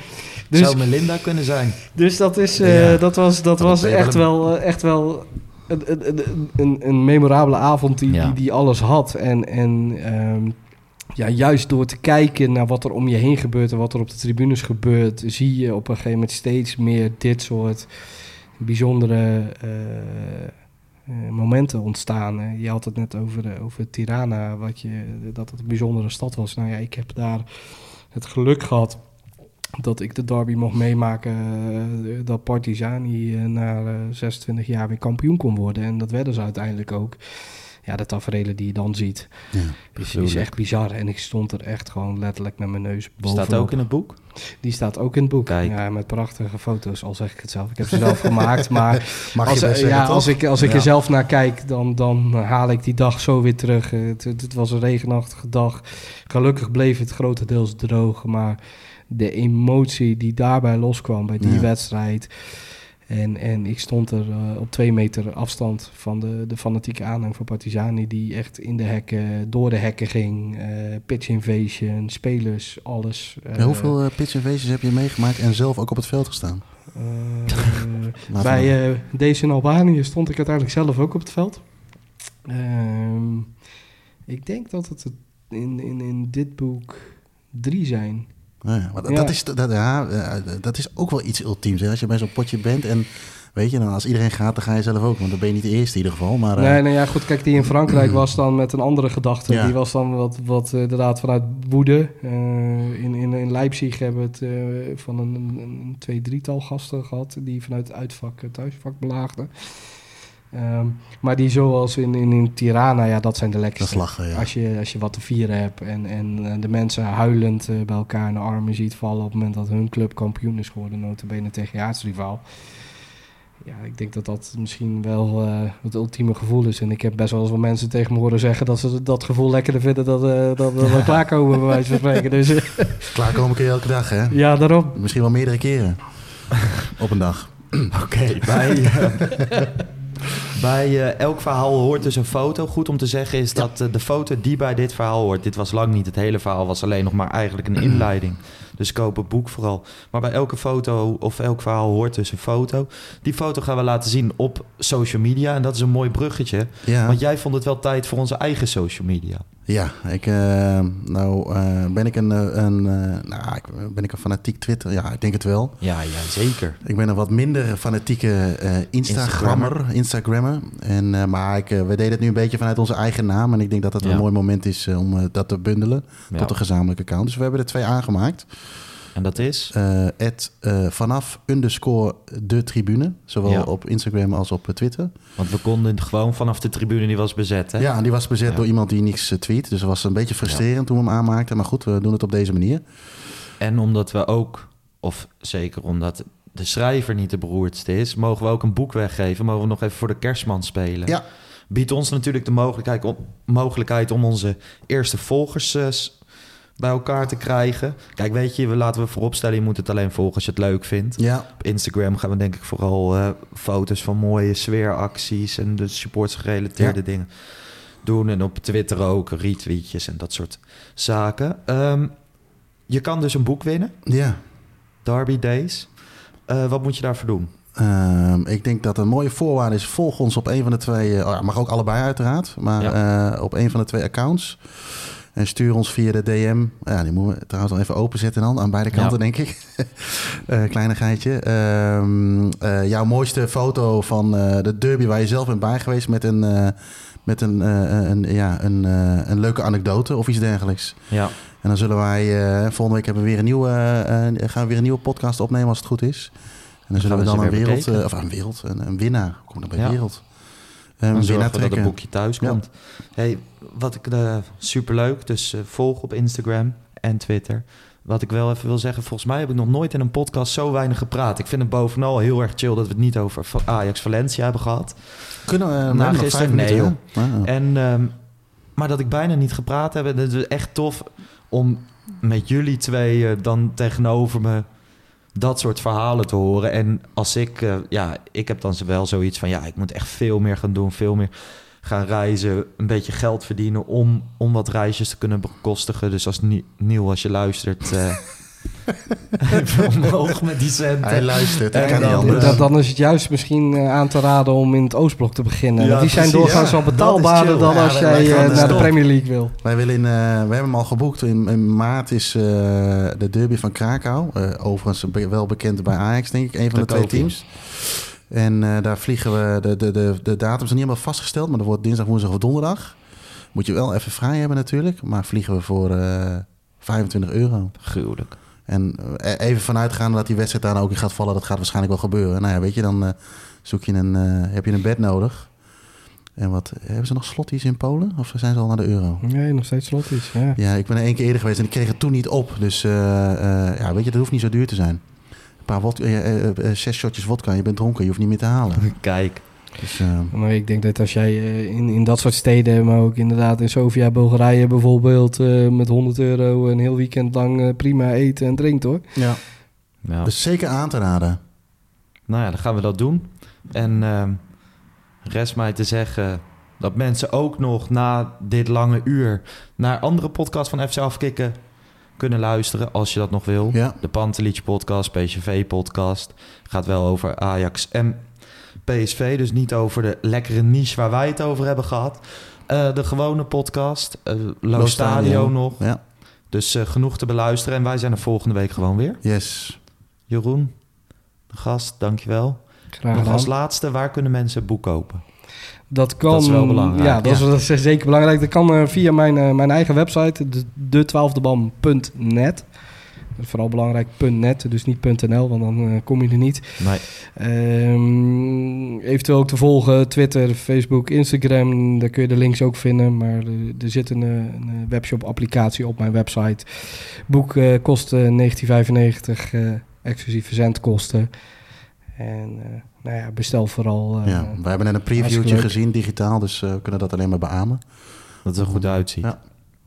Dus, Zou Melinda kunnen zijn. dus dat, is, Ja. dat was, dat Dat was echt wel echt wel een, een, een, een, memorabele avond die, Ja. die, die alles had. En, en ehm, ja, juist door te kijken naar wat er om je heen gebeurt en wat er op de tribunes gebeurt, zie je op een gegeven moment steeds meer dit soort bijzondere eh, eh, momenten ontstaan. hè. Je had het net over, eh, over Tirana, wat je, dat het een bijzondere stad was. Nou ja, ik heb daar het geluk gehad dat ik de derby mocht meemaken eh, dat Partizani eh, na eh, 26 jaar weer kampioen kon worden. En dat werden ze uiteindelijk ook. Ja, de tafereelen die je dan ziet, Ja. is, is echt bizar. En ik stond er echt gewoon letterlijk met mijn neus bovenop. Staat ook in het boek. Die staat ook in het boek. Kijk. Ja, met prachtige foto's, al zeg ik het zelf. Ik heb ze zelf gemaakt, maar Mag als, je best ja, zeggen, als ik, als ik Ja. er zelf naar kijk, dan, dan haal ik die dag zo weer terug. Het, het, het was een regenachtige dag. Gelukkig bleef het grotendeels droog, maar de emotie die daarbij loskwam bij die Ja. wedstrijd. En, en ik stond er eh, op twee meter afstand van de, de fanatieke aanhang van Partizani... die echt in de hekken, door de hekken ging. eh, pitch invasion, spelers, alles. Eh, hoeveel pitch invasions heb je meegemaakt en zelf ook op het veld gestaan? bij deze in Albanië stond ik uiteindelijk zelf ook op het veld. Ehm, ik denk dat het in, in, in dit boek drie zijn. Nou ja, maar dat, Ja. is, dat, ja, eh, dat is ook wel iets ultiems. Hè? Als je bij zo'n potje bent en weet je, dan als iedereen gaat, dan ga je zelf ook. Want dan ben je niet de eerste in ieder geval. Maar, eh, nee, nou ja, goed, kijk, die in Frankrijk was dan met een andere gedachte. Ja. Die was dan wat, wat eh, inderdaad vanuit woede. Eh, in, in, in Leipzig hebben we het eh, van een, een, twee, drietal gasten gehad... die vanuit het uitvak thuisvak belaagden. Ehm, maar die zoals in, in, in Tirana, ja, dat zijn de lekkerste. is lachen, ja. Als, je, als je wat te vieren hebt en, en eh, de mensen huilend eh, bij elkaar in de armen ziet vallen op het moment dat hun club kampioen is geworden, notabene tegen je aartsrivaal. Ja, ik denk dat dat misschien wel eh, het ultieme gevoel is. En ik heb best wel eens wat mensen tegen me horen zeggen dat ze dat gevoel lekkerder vinden dat, wel klaarkomen, bij wijze van spreken. Dus Klaarkomen kun je elke dag, hè? ja, daarom. Misschien wel meerdere keren op een dag. Oké, bij, eh, bij eh, elk verhaal hoort dus een foto. Goed om te zeggen is dat eh, de foto die bij dit verhaal hoort... dit was lang niet het hele verhaal, was alleen nog maar eigenlijk een inleiding. Dus koop het boek vooral. Maar bij elke foto of elk verhaal hoort dus een foto. Die foto gaan we laten zien op social media. En dat is een mooi bruggetje. Ja, Want jij vond het wel tijd voor onze eigen social media. Ja ik, eh, nou eh, ben ik een, eh, een, eh, nou, ik, ben ik een fanatiek Twitter? Ja, ik denk het wel. Ja, ja zeker. Ik ben een wat minder fanatieke Instagrammer. Instagrammer. En, maar ik, we deden het nu een beetje vanuit onze eigen naam. En ik denk dat het Ja. een mooi moment is om dat te bundelen Ja. tot een gezamenlijke account. Dus we hebben er twee aangemaakt. En dat is... Eh, at, eh, vanaf underscore de tribune. Zowel Ja. op Instagram als op eh, Twitter. Want we konden gewoon vanaf de tribune, die was bezet, hè? Ja, die was bezet Ja. door iemand die niks eh, tweet. Dus dat was een beetje frustrerend toen we hem aanmaakten. Maar goed, we doen het op deze manier. En omdat we ook, of zeker omdat de schrijver niet de beroerdste is, mogen we ook een boek weggeven. Mogen we nog even voor de kerstman spelen. Ja. Biedt ons natuurlijk de mogelijkheid om, mogelijkheid om onze eerste volgers eh, bij elkaar te krijgen. Kijk, weet je, we laten we vooropstellen, je moet het alleen volgen als je het leuk vindt. Ja, Op Instagram gaan we denk ik vooral eh, foto's van mooie sfeeracties en de supports gerelateerde Ja. dingen doen. En op Twitter ook retweetjes en dat soort zaken. Ehm, je kan dus een boek winnen. ja. Derby Days. Eh, wat moet je daarvoor doen? Ehm, ik denk dat een mooie voorwaarde is: volg ons op een van de twee. ja, mag ook allebei, uiteraard. Maar op een van de twee accounts. En stuur ons via de DM. Ja, die moeten we trouwens al even openzetten dan. Aan beide kanten, Ja. denk ik. Eh kleinigheidje. Ehm, eh, jouw mooiste foto van eh, de derby waar je zelf bent bij geweest. Met een, met een, een, ja, een, een leuke anekdote of iets dergelijks. Ja. En dan zullen wij volgende week hebben we weer een nieuwe, gaan we weer een nieuwe podcast opnemen als het goed is. En dan zullen we dan we een wereld, eh, of een wereld, een, een winnaar. Kom dan bij Ja. wereld. Eh, Een zorgen dat het trekken. boekje thuis Ja. komt. Hey, wat ik uh, superleuk. Dus eh, volg op Instagram en Twitter. Wat ik wel even wil zeggen, volgens mij heb ik nog nooit in een podcast zo weinig gepraat. Ik vind het bovenal heel erg chill dat we het niet over Ajax Valencia hebben gehad. Kunnen we uh, Na nog gisteren? Nee, hè? Ah, En, ehm, maar dat ik bijna niet gepraat heb. Het is echt tof om met jullie twee eh, dan tegenover me dat soort verhalen te horen. En als ik, eh, ja, ik heb dan wel zoiets van, ja, ik moet echt veel meer gaan doen, veel meer gaan reizen, een beetje geld verdienen om, om wat reisjes te kunnen bekostigen. Dus als Nie- Niel, als je luistert, eh, omhoog met die centen. Hij luistert, hij En kan niet dan, anders. eh, Dat, dan is het juist misschien eh, aan te raden om in het Oostblok te beginnen. Ja, die zijn doorgaans ja. is betaalbaarder dan Ja, als wij- jij wij eh, naar de. Premier League wil. Wij willen in, eh, we hebben hem al geboekt. In, in maart is eh, de derby van Krakau. Eh, overigens wel bekend bij Ajax, denk ik. Een van de, De twee teams. En eh, daar vliegen we... De, de, de, de datum is nog niet helemaal vastgesteld. Maar dat wordt dinsdag, woensdag of donderdag. Moet je wel even vrij hebben natuurlijk. Maar vliegen we voor eh 25 euro. Gruwelijk. En eh, even vanuitgaande dat die wedstrijd daar ook in gaat vallen. Dat gaat waarschijnlijk wel gebeuren. Nou ja, weet je, dan eh, zoek je een, eh, heb je een bed nodig. En wat, hebben ze nog slotties in Polen? Of zijn ze al naar de euro? Nee, nog steeds slot is. Ja. Ja, ik ben er één keer eerder geweest en ik kreeg het toen niet op. Dus eh, eh, ja, weet je, dat hoeft niet zo duur te zijn. Een paar zes shotjes vodka en je bent dronken. Je hoeft niet meer te halen. Kijk, Dus eh, Maar ik denk dat als jij eh, in, in dat soort steden, maar ook inderdaad in Sofia, Bulgarije bijvoorbeeld, eh, met 100 euro een heel weekend lang prima eten en drinkt hoor. ja, ja. dus zeker aan te raden. Nou ja, dan gaan we dat doen. En ehm, rest mij te zeggen dat mensen ook nog na dit lange uur naar andere podcasts van FC Afkikken kunnen luisteren, als je dat nog wil. Ja, De Pantelietje podcast, PSV podcast, gaat wel over Ajax en PSV, dus niet over de lekkere niche waar wij het over hebben gehad. Eh, de gewone podcast, eh Lo Stadio nog. ja, Dus eh, genoeg te beluisteren en wij zijn er volgende week gewoon weer. yes. Jeroen, de gast, dankjewel. Graag Nog als laatste, waar kunnen mensen een boek kopen? Dat kan. Dat is wel belangrijk, Ja, dat, Is, ja. dat is zeker belangrijk. Dat kan eh, via mijn, mijn eigen website, de, de12debam.net. Vooral belangrijk, .net, dus niet .nl, want dan eh, kom je er niet. Nee, Ehm, eventueel ook te volgen, Twitter, Facebook, Instagram. Daar kun je de links ook vinden. Maar er, er zit een, eh, een webshop-applicatie op mijn website. Boek eh, kost eh, 1995, eh, exclusief verzendkosten. En eh, nou ja, bestel vooral. eh, ja, we hebben net een previewtje gezien, digitaal. Dus eh, we kunnen dat alleen maar beamen. dat het er goed uitziet. Ja.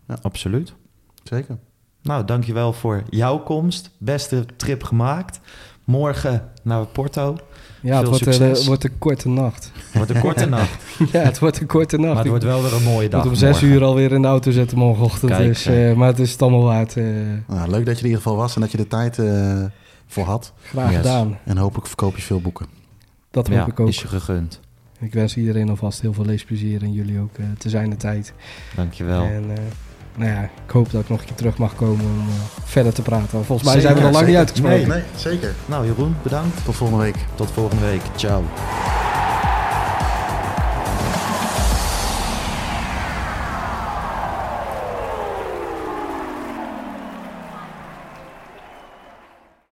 Ja. Absoluut. Zeker. Nou, dankjewel voor jouw komst. Beste trip gemaakt. Morgen naar Porto. Ja, het wordt, eh, succes. het wordt een korte nacht. Wordt een korte nacht, ja, het wordt een korte nacht. maar het wordt wel weer een mooie Ik dag. moet om zes morgen. uur alweer in de auto zitten morgenochtend. Kijk, dus, kijk. eh, maar het is het allemaal waard. eh, Nou, leuk dat je er in ieder geval was en dat je de tijd eh, voor had. graag Yes. gedaan. En hopelijk verkoop je veel boeken. Dat hoop Ja, ik ook. is je gegund. Ik wens iedereen alvast heel veel leesplezier en jullie ook eh, te zijn de tijd. Dankjewel. En eh, nou ja, ik hoop dat ik nog een keer terug mag komen om eh, verder te praten. Volgens mij Zeker, zijn we nog lang niet uitgesproken. Nee. Nee, zeker. Nou, Jeroen, bedankt. Tot volgende week. Tot volgende week. Ciao.